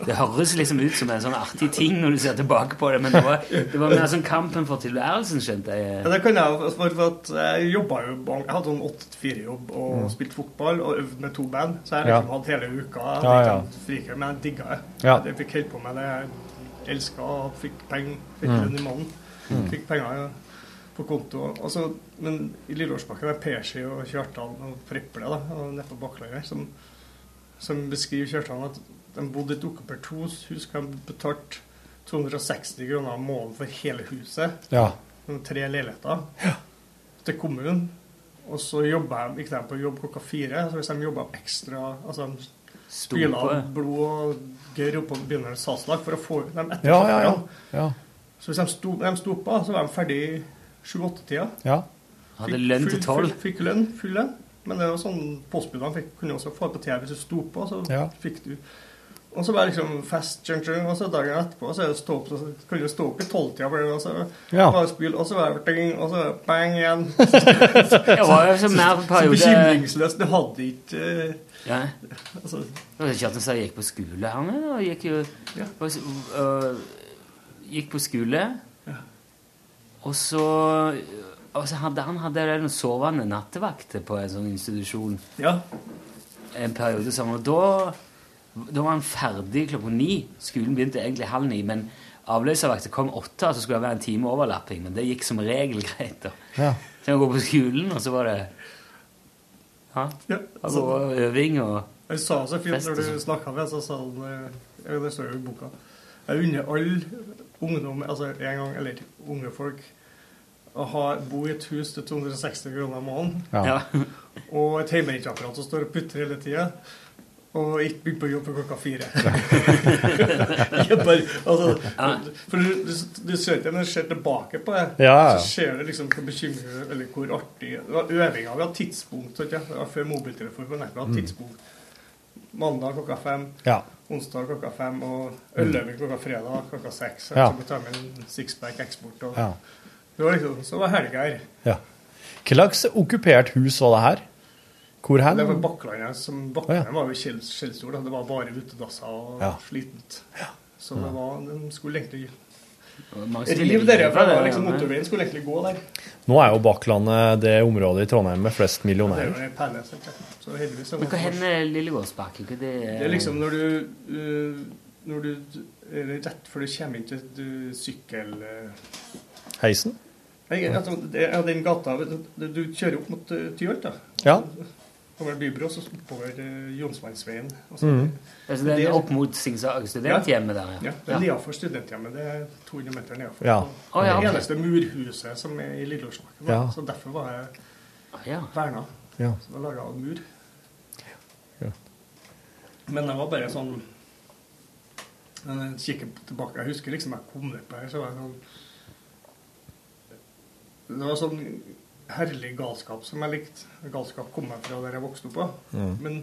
Det høres liksom ut som en sånn artig ting når du ser tilbake på det, men det var, det var mer sånn kampen for tilværelsen, skjønte jeg. Ja, det kan jeg, for, at jeg jobba jo Jeg hadde sånn 8-4-jobb og spilte fotball og øvde med to band. Så jeg Ja. liksom hadde hele uka. Jeg Ja, ja. ikke friker, men jeg digga det. Ja. Jeg fikk holdt på med det jeg elska og fikk penger. Fikk Mm. lønn i måneden. Fikk penger ja, på konto. Og men i Lilleårsbakken er Persi og Kjartan og Preple da, og nede på Bakklandet som, som beskriver Kjartan at de bodde i et okkupert hus. Hus de betalte 260 kroner av måneden for hele huset Ja. noen tre leiligheter Ja. til kommunen. Og så jobba de, gikk de på jobb klokka fire. Så hvis de jobba ekstra altså de spyla blod og gørr oppå begynnelsen av salgslag for å få dem etter Ja, ja, ja. Ja. Så hvis de sto, de sto på, så var de ferdig sju-åtte-tida. ja. Hadde lønn til tolv. Fikk lønn, full lønn. Men det var sånn postbudene fikk, kunne også få på TV hvis du sto på. Så Ja. fikk du Og så var det liksom fest, tjung, tjung, og så dagen etterpå så er det stå opp, så kunne du stå opp i tolvtida, og så Ja. bare spille, og så var det ding, og så bang igjen. Det var jo så mer Så periode bekymringsløst. Du hadde ikke uh, ja. altså, Det var ikke at jeg gikk på skole han og gikk jo Ja. og, og, gikk på skole. Ja. Og så, altså, hadde han hadde en sovende nattevakt på en sånn institusjon Ja. en periode sammen. og da, da var han ferdig klokka ni. Skolen begynte egentlig halv ni, men avløservakta kom åtte, og så skulle det være en time overlapping, men det gikk som regel greit. da. Ja. Så jeg gå på skolen, og så var det ja, ja. Altså, øving og jeg sa så fint når du sånn. snakka med så sa han eh, Det står jo i boka. Jeg unner alle ungdom, altså en gang, eller unge folk, å ha, bo i et hus til 260 kroner i måneden. Ja. ja. Og et hjemmebrentapparat som står og putter hele tida. Og ikke begynne på jobb klokka fire. Jeg bare, altså, for du, du, du ser ikke når du ser tilbake på det, Ja, så ser du liksom hvor bekymret eller hvor artig Det var øvinga. Vi hadde tidspunkt. Ikke? Det var før mobiltelefon. på nettet, Vi hadde tidspunkt. Mandag klokka fem. Ja. Onsdag klokka fem. Og øløving klokka fredag klokka seks. Ja. Så vi tar med en sixpack eksport. Og, ja. det var liksom, så var helga her. ja. Hva slags okkupert hus var det her? Hvor hen? Det var Bakklandet som Bakklandet ja. var jo skjellstort. Det var bare utedasser og Ja. slitent. Så det var, de skulle egentlig Som dere, det liksom ja. motorveien skulle egentlig gå der. Nå er jo Bakklandet det området i Trondheim med flest Det er millionærer. jo perle. Så heldigvis er Men hva hender Lillegårdsbakke? Hva det Det er liksom når du uh, Når du er rett før du kommer inn til uh, sykkel... Uh, Heisen? Er den gata Du, du kjører opp mot Tyholt, da. Ja. Over Bybro, så oppover uh, Jonsmannsveien. Mm. Altså, det det er opp mot Singsag studenthjemmet der, Ja, det er nedenfor studenthjemmet. Det er 200 meter nedenfor. Ja. Oh, ja, Det eneste murhuset som er i Lilleårsbakken. Ja. Så derfor var jeg Ah, ja. verna. Ja. Så da laga en mur. Ja. Men det var bare sånn Når jeg kikker tilbake Jeg husker liksom jeg kom ned på her, så var det sånn Det var sånn herlig galskap som jeg likte. Galskap kom jeg fra der jeg vokste opp. da. Mm. Men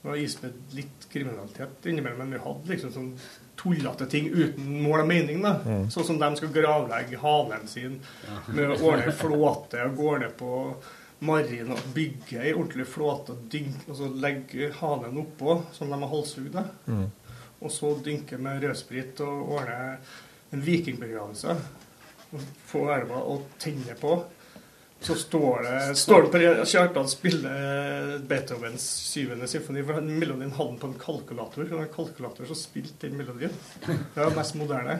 det var ispedd litt kriminalitet innimellom. Men vi hadde liksom sånn tullete ting uten mål og mening. da. Sånn som de skal gravlegge hanen sin med å ordne flåte og går ned på marien og bygge ei ordentlig flåte og, dynk, og så legge hanen oppå, som de har halshugd. Mm. Og så dynke med rødsprit og ordne en vikingbegravelse. Få elva og tenne på. Så står det, står det på Kjartan spiller Beethovens syvende symfoni. For melodien hadde han på en kalkulator. Det var en kalkulator som spilte den melodien. Det var mest moderne.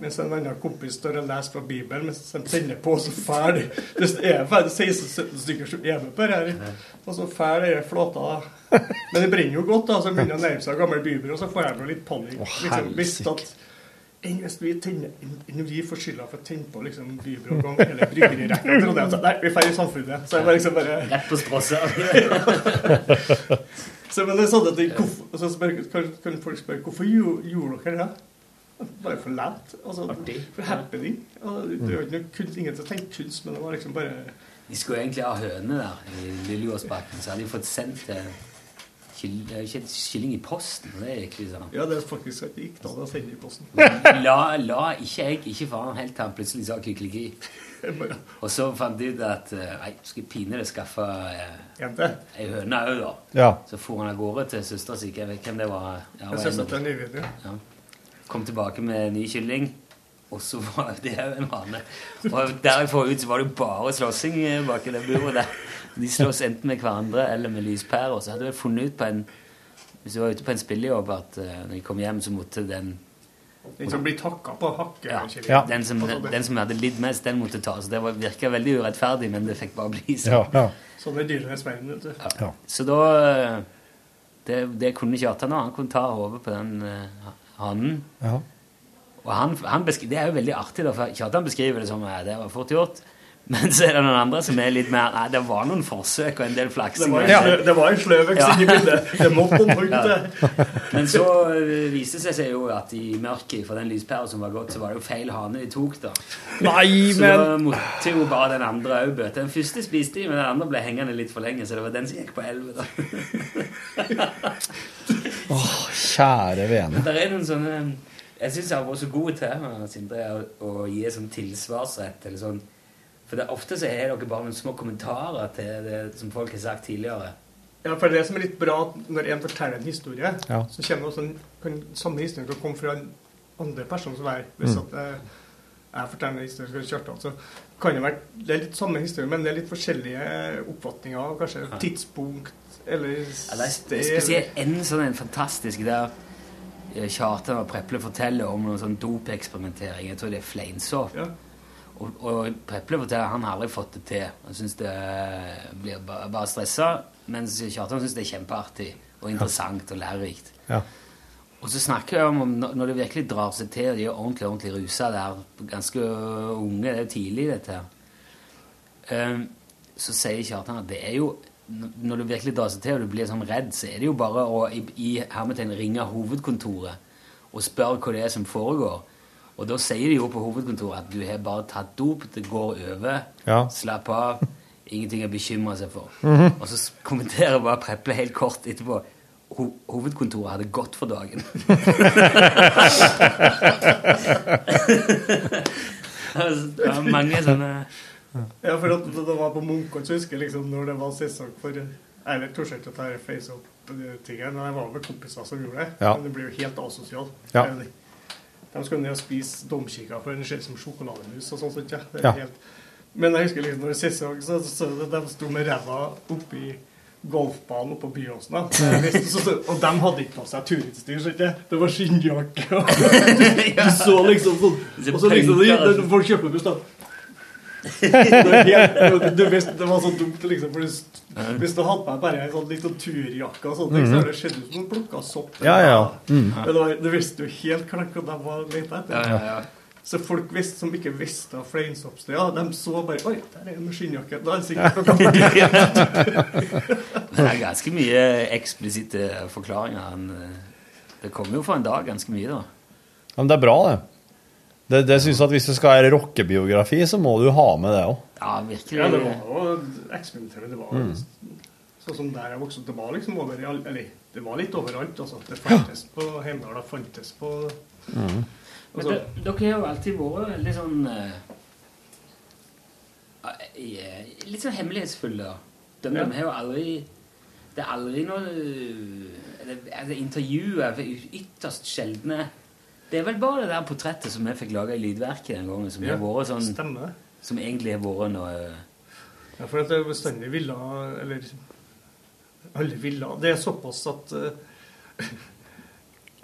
Mens en annen kompis står og leser fra Bibelen mens de tenner på, så fær det Det er ferdig 16-17 stykker som er med på det her. Og så fæl er flåta, da. Men det brenner jo godt, da. Så begynner jeg å nærme seg gammel bibel, og så får jeg nå litt panikk. Liksom, hvis at enn hvis vi tenner, enn vi får skylda for å tenne på liksom, bybrok eller bryggerirekka. Det Nei, vi drar i samfunnet. Så jeg bare liksom bare Rett på sprosset. så, men det er sånn at så spør, kan, kan folk spørre hvorfor gjorde, dere det? Bare for lett. Altså, for happening. Altså, det var ikke noe kunst, ingen som tenkte kunst, men det var liksom bare De skulle egentlig ha høne der i Lillejordsbakken, så hadde de fått sendt eh, er jo ikke en kylling i posten. Det er ikke sånn. Ja, det er faktisk at det gikk da å sende i posten. La, la ikke jeg ikke faren helt til han plutselig sa kykliki. Og så fant de ut at Nei, nei, skal pinadø skaffe eh, ei høne òg, da. Ja. Så for han av gårde til søstera si. Jeg vet hvem det var. Ja, var en- det. Ja. Kom tilbake med ny kylling, og så var det òg en hane. Og derfra ut så var det jo bare slåssing eh, bak i det buret der. De slåss enten med hverandre eller med lyspærer. Så hadde jeg funnet ut på en Hvis du var ute på en spillejobb, at eh, når de kom hjem, så måtte den Den som blir takka på hakket. ja. Ja. den, som, den, den som hadde lidd mest, den måtte ta. Så Det var- virka veldig urettferdig, men det fikk bare bli sånn. Ja, ja. Sånn er dyrenes verden, vet du. Ja. Så da eh, Det, det kunne Kjartan nå. Han kunne ta hodet på den uh, hannen. ja. Og han, han beskri- Det er jo veldig artig, da, for Kjartan beskriver det som at det var fort gjort. Men så er det noen andre som er litt mer Nei, det var noen forsøk og en del Det flaksing. det var en sløvøks Ja. inni bildet. Det måtte noen høyt. Men så eh, viste det seg jo at i mørket for den lyspæra som var gått, så var det jo feil hane de tok, da. Nei, Så men da måtte jo bare den andre òg bøte. Den første spiste de, men den andre ble hengende litt for lenge, så det var den som gikk på elleve, da. Kjære vene. Det er noen sånne Jeg syns jeg har vært så god til Sindre, å, å gi sånn tilsvarsrett. Eller sånn. For det, ofte så har dere bare noen små kommentarer til det som folk har sagt tidligere. Ja, for det som er litt bra, når en forteller en historie, Ja. så kommer også en, kan samme historie til å komme fra en andre person som er Hvis Mm. at eh, jeg forteller en historie til Kjartan, så kan det være Det er litt samme historie, men det er litt forskjellige oppfatninger av kanskje tidspunkt eller Ja, det er sted. spesielt en sånn en fantastisk der eh, Kjartan og Preple forteller om noen sånn dopeksperimentering. Jeg tror det er fleinsopp. Ja. Og, og Preple forteller han har aldri fått det til. Han syns det blir bare, bare stressa. Mens Kjartan syns det er kjempeartig og interessant og lærerikt. Ja. Og så snakker jeg om når det virkelig drar seg til, og de er ordentlig ordentlig rusa der, ganske unge, det er jo tidlig dette her, Ehm, så sier Kjartan at det er jo Når det virkelig drar seg til, og du blir sånn redd, så er det jo bare å i, i hermetegn ringe hovedkontoret og spørre hva det er som foregår. Og da sier de jo på hovedkontoret at du har bare tatt dop, det går over, Ja. slapp av, ingenting å bekymre seg for. Og så kommenterer bare Preple helt kort etterpå Ho hovedkontoret hadde gått for dagen. Det var mange sånne Ja, for at det var på Munkholm, så husker jeg liksom når det var sesong for Eller torde ikke å ta face up-tingene. men jeg var med kompiser som gjorde det. Ja. Men det blir jo helt asosialt. Ja. Det er jo det. De skal ned og spise domkikker, for den ser ut som sjokolademus og sånt. Ja. Det er Ja. helt... Men jeg husker liksom når det sesong, så, så de sto med ræva oppi golfbanen oppe på Byåsen. Og de hadde ikke på seg turutstyr. så ikke? Det var skinnjakke. Du, Du så liksom sånn Og så liksom folk kjøper buss, da du visste, det var så dumt, liksom. For hvis, hvis du hadde på deg bare en sånn litteraturjakke, så hadde det sett ut som du plukka sopp. Ja, ja. Mm. Men det var, du visste jo helt klart hva de var leta etter. Ja, ja, ja. Så folk visste, som ikke visste av fleinsoppsteder, de så bare Oi, der er en skinnjakke. Da er det sikkert Det er ganske mye eksplisitte forklaringer. Eh, Det kommer jo for en dag ganske mye, da. Men det er bra, det. Det, det synes jeg at Hvis det skal ha rockebiografi, så må du ha med det òg. Ja, virkelig. Ja, det var jo eksperimenterende. Det var Mm. Sånn som der jeg vokste opp, det var liksom over Eller det var litt overalt, altså. Det fantes på Heimdal, det fantes på Men altså, de, dere har jo alltid vært veldig sånn eh, Litt sånn hemmelighetsfulle. De, Ja. de har jo aldri Det er aldri noe det, eller, altså, Intervjuer er ytterst sjeldne. Det er vel bare det der portrettet som jeg fikk laga i Lydverket den gangen, som Ja, vært sånn Stemmer. Som egentlig har vært noe Ja, for at det bestandig ville Eller alle ville Det er såpass at uh,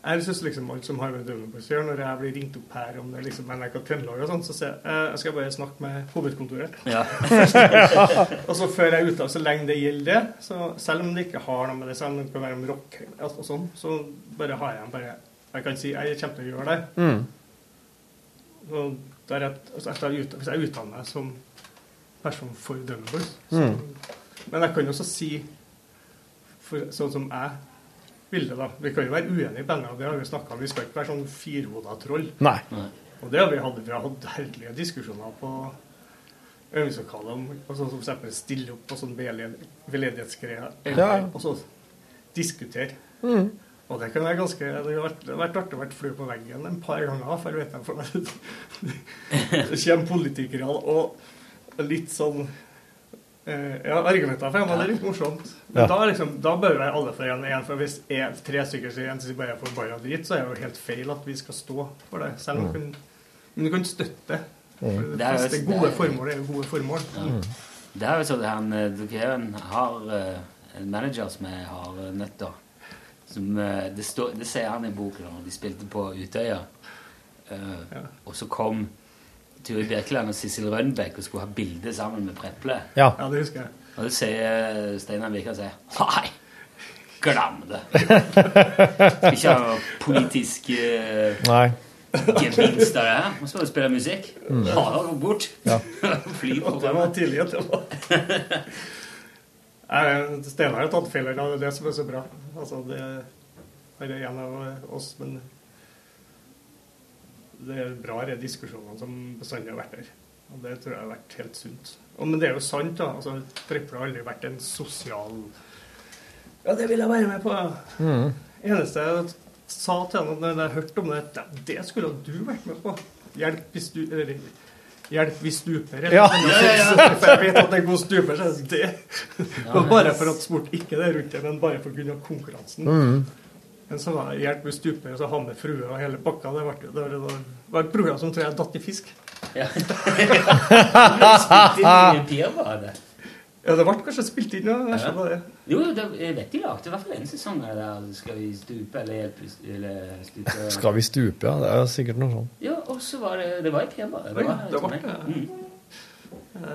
Jeg syns liksom alt som har med Døvnebuss å gjøre, når jeg blir ringt opp her om det liksom NRK Trøndelag og sånn, så sier jeg uh, jeg skal bare snakke med hovedkontoret. Ja. og så før jeg er ute så lenge det gjelder det, så selv om det ikke har noe med det, selv om det kan være om rock og sånn, så bare har jeg bare Jeg kan si jeg kommer til å gjøre det. Mm. Så der jeg, altså jeg hvis jeg utdanner meg som person for Døvnebuss så Mm. Men jeg kan jo også si for, sånn som jeg vil det, da. Vi kan jo være uenige i bandet, det har vi snakka om. Vi skal ikke være sånn firhoda troll. Nei. Og det har vi hatt. Vi har hatt herlige diskusjoner på øvingslokalet om altså, som eksempel stille opp på sånn veldedighetsgreier. Ja. Og så diskutere. Mm. Og det kan være ganske Det har vært, det har vært artig å være flue på veggen en par ganger, for jeg vet jeg for Det kommer politikere og litt sånn eh, Ja, argumenter for og det er litt morsomt. Men Ja. da, liksom, da bør være alle for én igjen. for hvis en, tre stykker sier en bare er bare dritt, så er det jo helt feil at vi skal stå for det. Selv om du kan, men du kan støtte det. For Det det er fleste gode formål er jo gode formål. Det er jo sånn at han, eh, Dere har en, eh, en manager som har til. Som, eh, det, stå, det sier han i boken når de spilte på Utøya. Eh, Og så kom Turid Birkeland og Sissel Rønbeck og skulle ha bilde sammen med Preple. Ja. Ja, det husker jeg. Og det sier Steinar Vika sier Nei, glem det. Skal ikke ha noe politisk uh, gevinst av det her. Skal du spille musikk. Mm. Ha det bort. Ja. Fly på Det var tidlig at det var Steinar har tatt feil det er det som er så bra. Altså, det er en av oss, men det er bra de diskusjonene som bestandig har vært der. Og det tror jeg har vært helt sunt. Og, men det er jo sant, da. altså Triple har aldri vært en sosial Ja, det vil jeg være med på. Mm. eneste jeg sa til henne når jeg hørte om det, det, skulle du vært med på. Hjelp hvis du eller, Hjelp vi stuper. Ja. For jeg vet at det er god stuper, så det var bare for at sport ikke er rundt det, men bare pga. konkurransen. Mm. Men så var det hjelp vi stuper, og så ha med frue og hele pakka. Det, det, var- det et program som tror jeg datt i fisk. Ja. det var Pirbadet. Ja, det ble kanskje spilt inn, ja. Jeg skjønner det. Jo, det, jeg vet de lagde i hvert fall en sesong av det der Skal vi stupe eller hjelpe eller stupe Skal vi stupe, ja? Det er sikkert noe sånt. Ja, og så var det Det var i Pirbadet. Det var- det var det. Mm.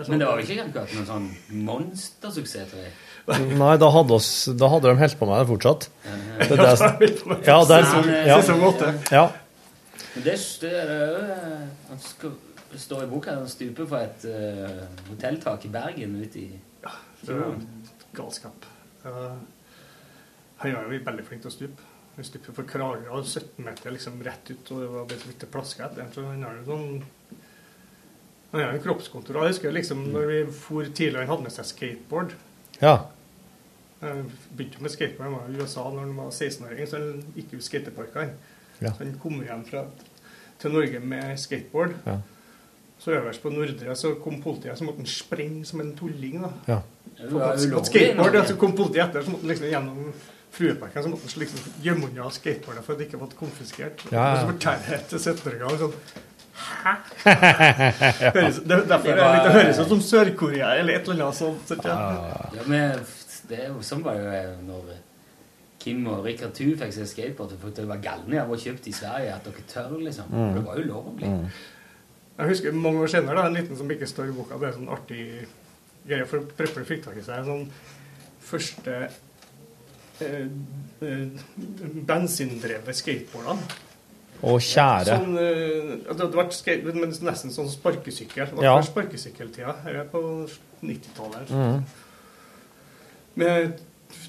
Men det var vel ikke akkurat noen sånn monstersuksess, tror jeg. Nei, da hadde, oss, da hadde de holdt på med det fortsatt. Det er Ja, det, ja, det er, ja, Sesong åtte. ja. Men det, eh, Han skal, det står i boka og han stuper på et uh, hotelltak i Bergen ute i Det var galskap. Han var jo veldig flink til å stupe. Han stuper for Kragerø og 17 meter liksom rett ut, og det var bare så plaska etter. Så han har jo sånn Han har jo kroppskontroll. Jeg husker liksom når vi for tidligere, han hadde med seg skateboard. ja. Han begynte med skateboard, han var i USA når han var 16-åring, så han gikk jo i skateparker. Ja. Han kom hjem fra, til Norge med skateboard. Ja. Så øverst på Nordre så kom politiet, så måtte han sprenge som en tulling. da. Ja. Det ulovlig skateboard, så kom politiet etter, så måtte han liksom gjennom frueparken, så måtte han liksom gjemme unna skateboardet for at det ikke ble konfiskert. Ja. Og så forteller jeg til 17-åringer sånn Hæ? Høres, det, derfor er det litt, det høres ut som Sør-Korea eller et eller annet sånt. så ja. Ja, men det er jo sånn var jo eh, når Kim og Rikard Thu fikk seg skateboard det var galne av å kjøpt i Sverige, at dere tør, liksom. For Det var jo lovlig. Jeg husker mange år senere, da, en liten som ikke står i boka, det er sånn artig greie, for Prepper fikk tak i seg en sånn første eh, eh, bensindrevet skateboarder. Å, kjære. Sånn, eh, det hadde vært skate, men nesten sånn sparkesykkel. Det var Ja. sparkesykkeltida. Her er på 90-tallet. Mm. Med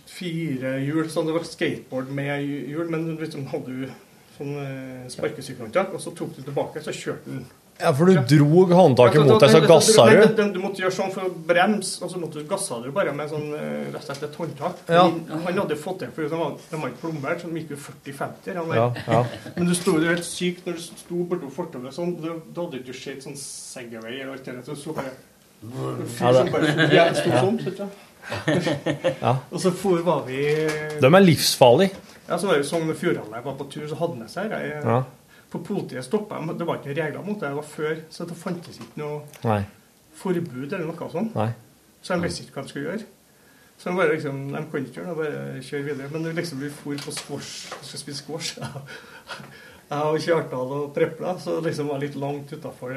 fire hjul. Sånn det var skateboard med hjul, men liksom hadde du sånn eh, sparkesykkelhåndtak, og så tok du tilbake, så kjørte den Ja, for du drog håndtaket mot deg, så gassa men- du. Du måtte gjøre sånn for å bremse, og så måtte du gassa du bare med sånn eh, rett og slett et håndtak. Ja. Han hadde fått det, for de var, ikke plombert, så de gikk jo 40-50. Ja, ja. Men du sto jo helt sykt når du sto bortom fortauet sånn. Da hadde du ikke sett sånn Segway eller alt det der. Så bare fyr som bare sto sånn, vet du. Ja. Og så for var vi De er livsfarlige. Ja, så var det Sogn og Fjordane jeg var på tur, så hadde med seg Ja. For politiet stoppa dem. Det var ikke noen regler mot det. Det var før, så det fantes ikke noe Nei. forbud eller noe sånt. Nei. Så de visste ikke hva de skulle gjøre. Så de bare liksom, de kunne ikke gjøre det, bare kjøre videre. Men det liksom vi for på squash, skal skulle spise squash. Jeg og Kjartan og Prepla, så liksom var litt langt utafor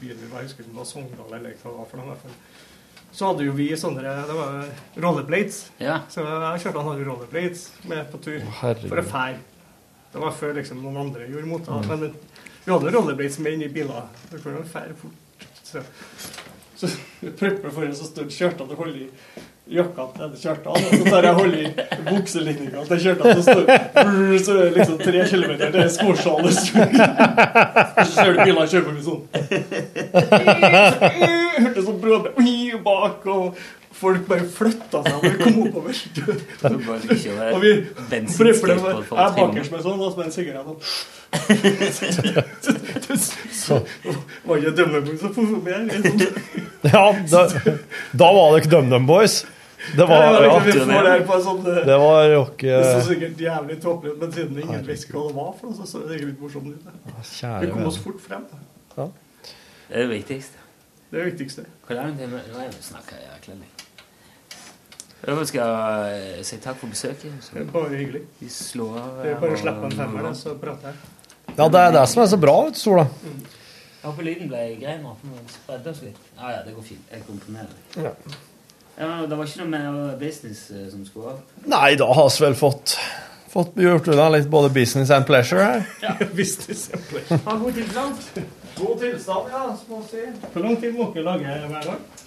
byen vi var. Jeg husker ikke om det var Sogndal eller hva det var for noe. i hvert fall. Så hadde jo vi sånne det var rollerblades. Ja. Så jeg og Kjartan hadde rollerblades med på tur herregud. for å fære. Det var før liksom noen andre gjorde mot det. Men vi hadde rolleblades med inn i biler. Det kunne fære fort. Så, så prøver foran så står Kjartan og holder i jakka til Kjartan, og så tar jeg hold i bukselinninga til Kjartan, så står så er det liksom tre kilometer til squashhallen. Så ser du bilene kjøre forbi sånn. Hørte sånn bråde bak, og folk bare flytta seg vi kom oppover. Og vi prøver det med, jeg er bakerst med sånn, og så med en sigarett. og- var ikke DumDum Boys som for meg her. Sånn. Ja, da, da var det ikke DumDum Boys. Det var, Ja, det sånn eh, det var rock... Det så sikkert jævlig tåpelig ut, men siden ingen visste hva det var for så så det litt morsomt ut. Vi kom oss fort frem. Det er det viktigste. Det er det viktigste. Hvor er det Nå er det snakka jækla lenge. Jeg skal si takk for besøket. Det er bare hyggelig. vi slår av Det er bare å slippe en femmer, da, så prater jeg. Ja, det er det som er så bra, vet du, Sola. Jeg håper lyden ble grei nå. spredde oss litt. Ja, ja, det går fint. Jeg komponerer. Ja. Ja, det var ikke noe mer business eh, som skulle opp? Nei, da har vi vel fått, fått gjort unna litt både business and pleasure her. Business and pleasure. Ha god tilstand. God tilstand, ja, som man sier. Hvor lang tid må dere lage hver dag?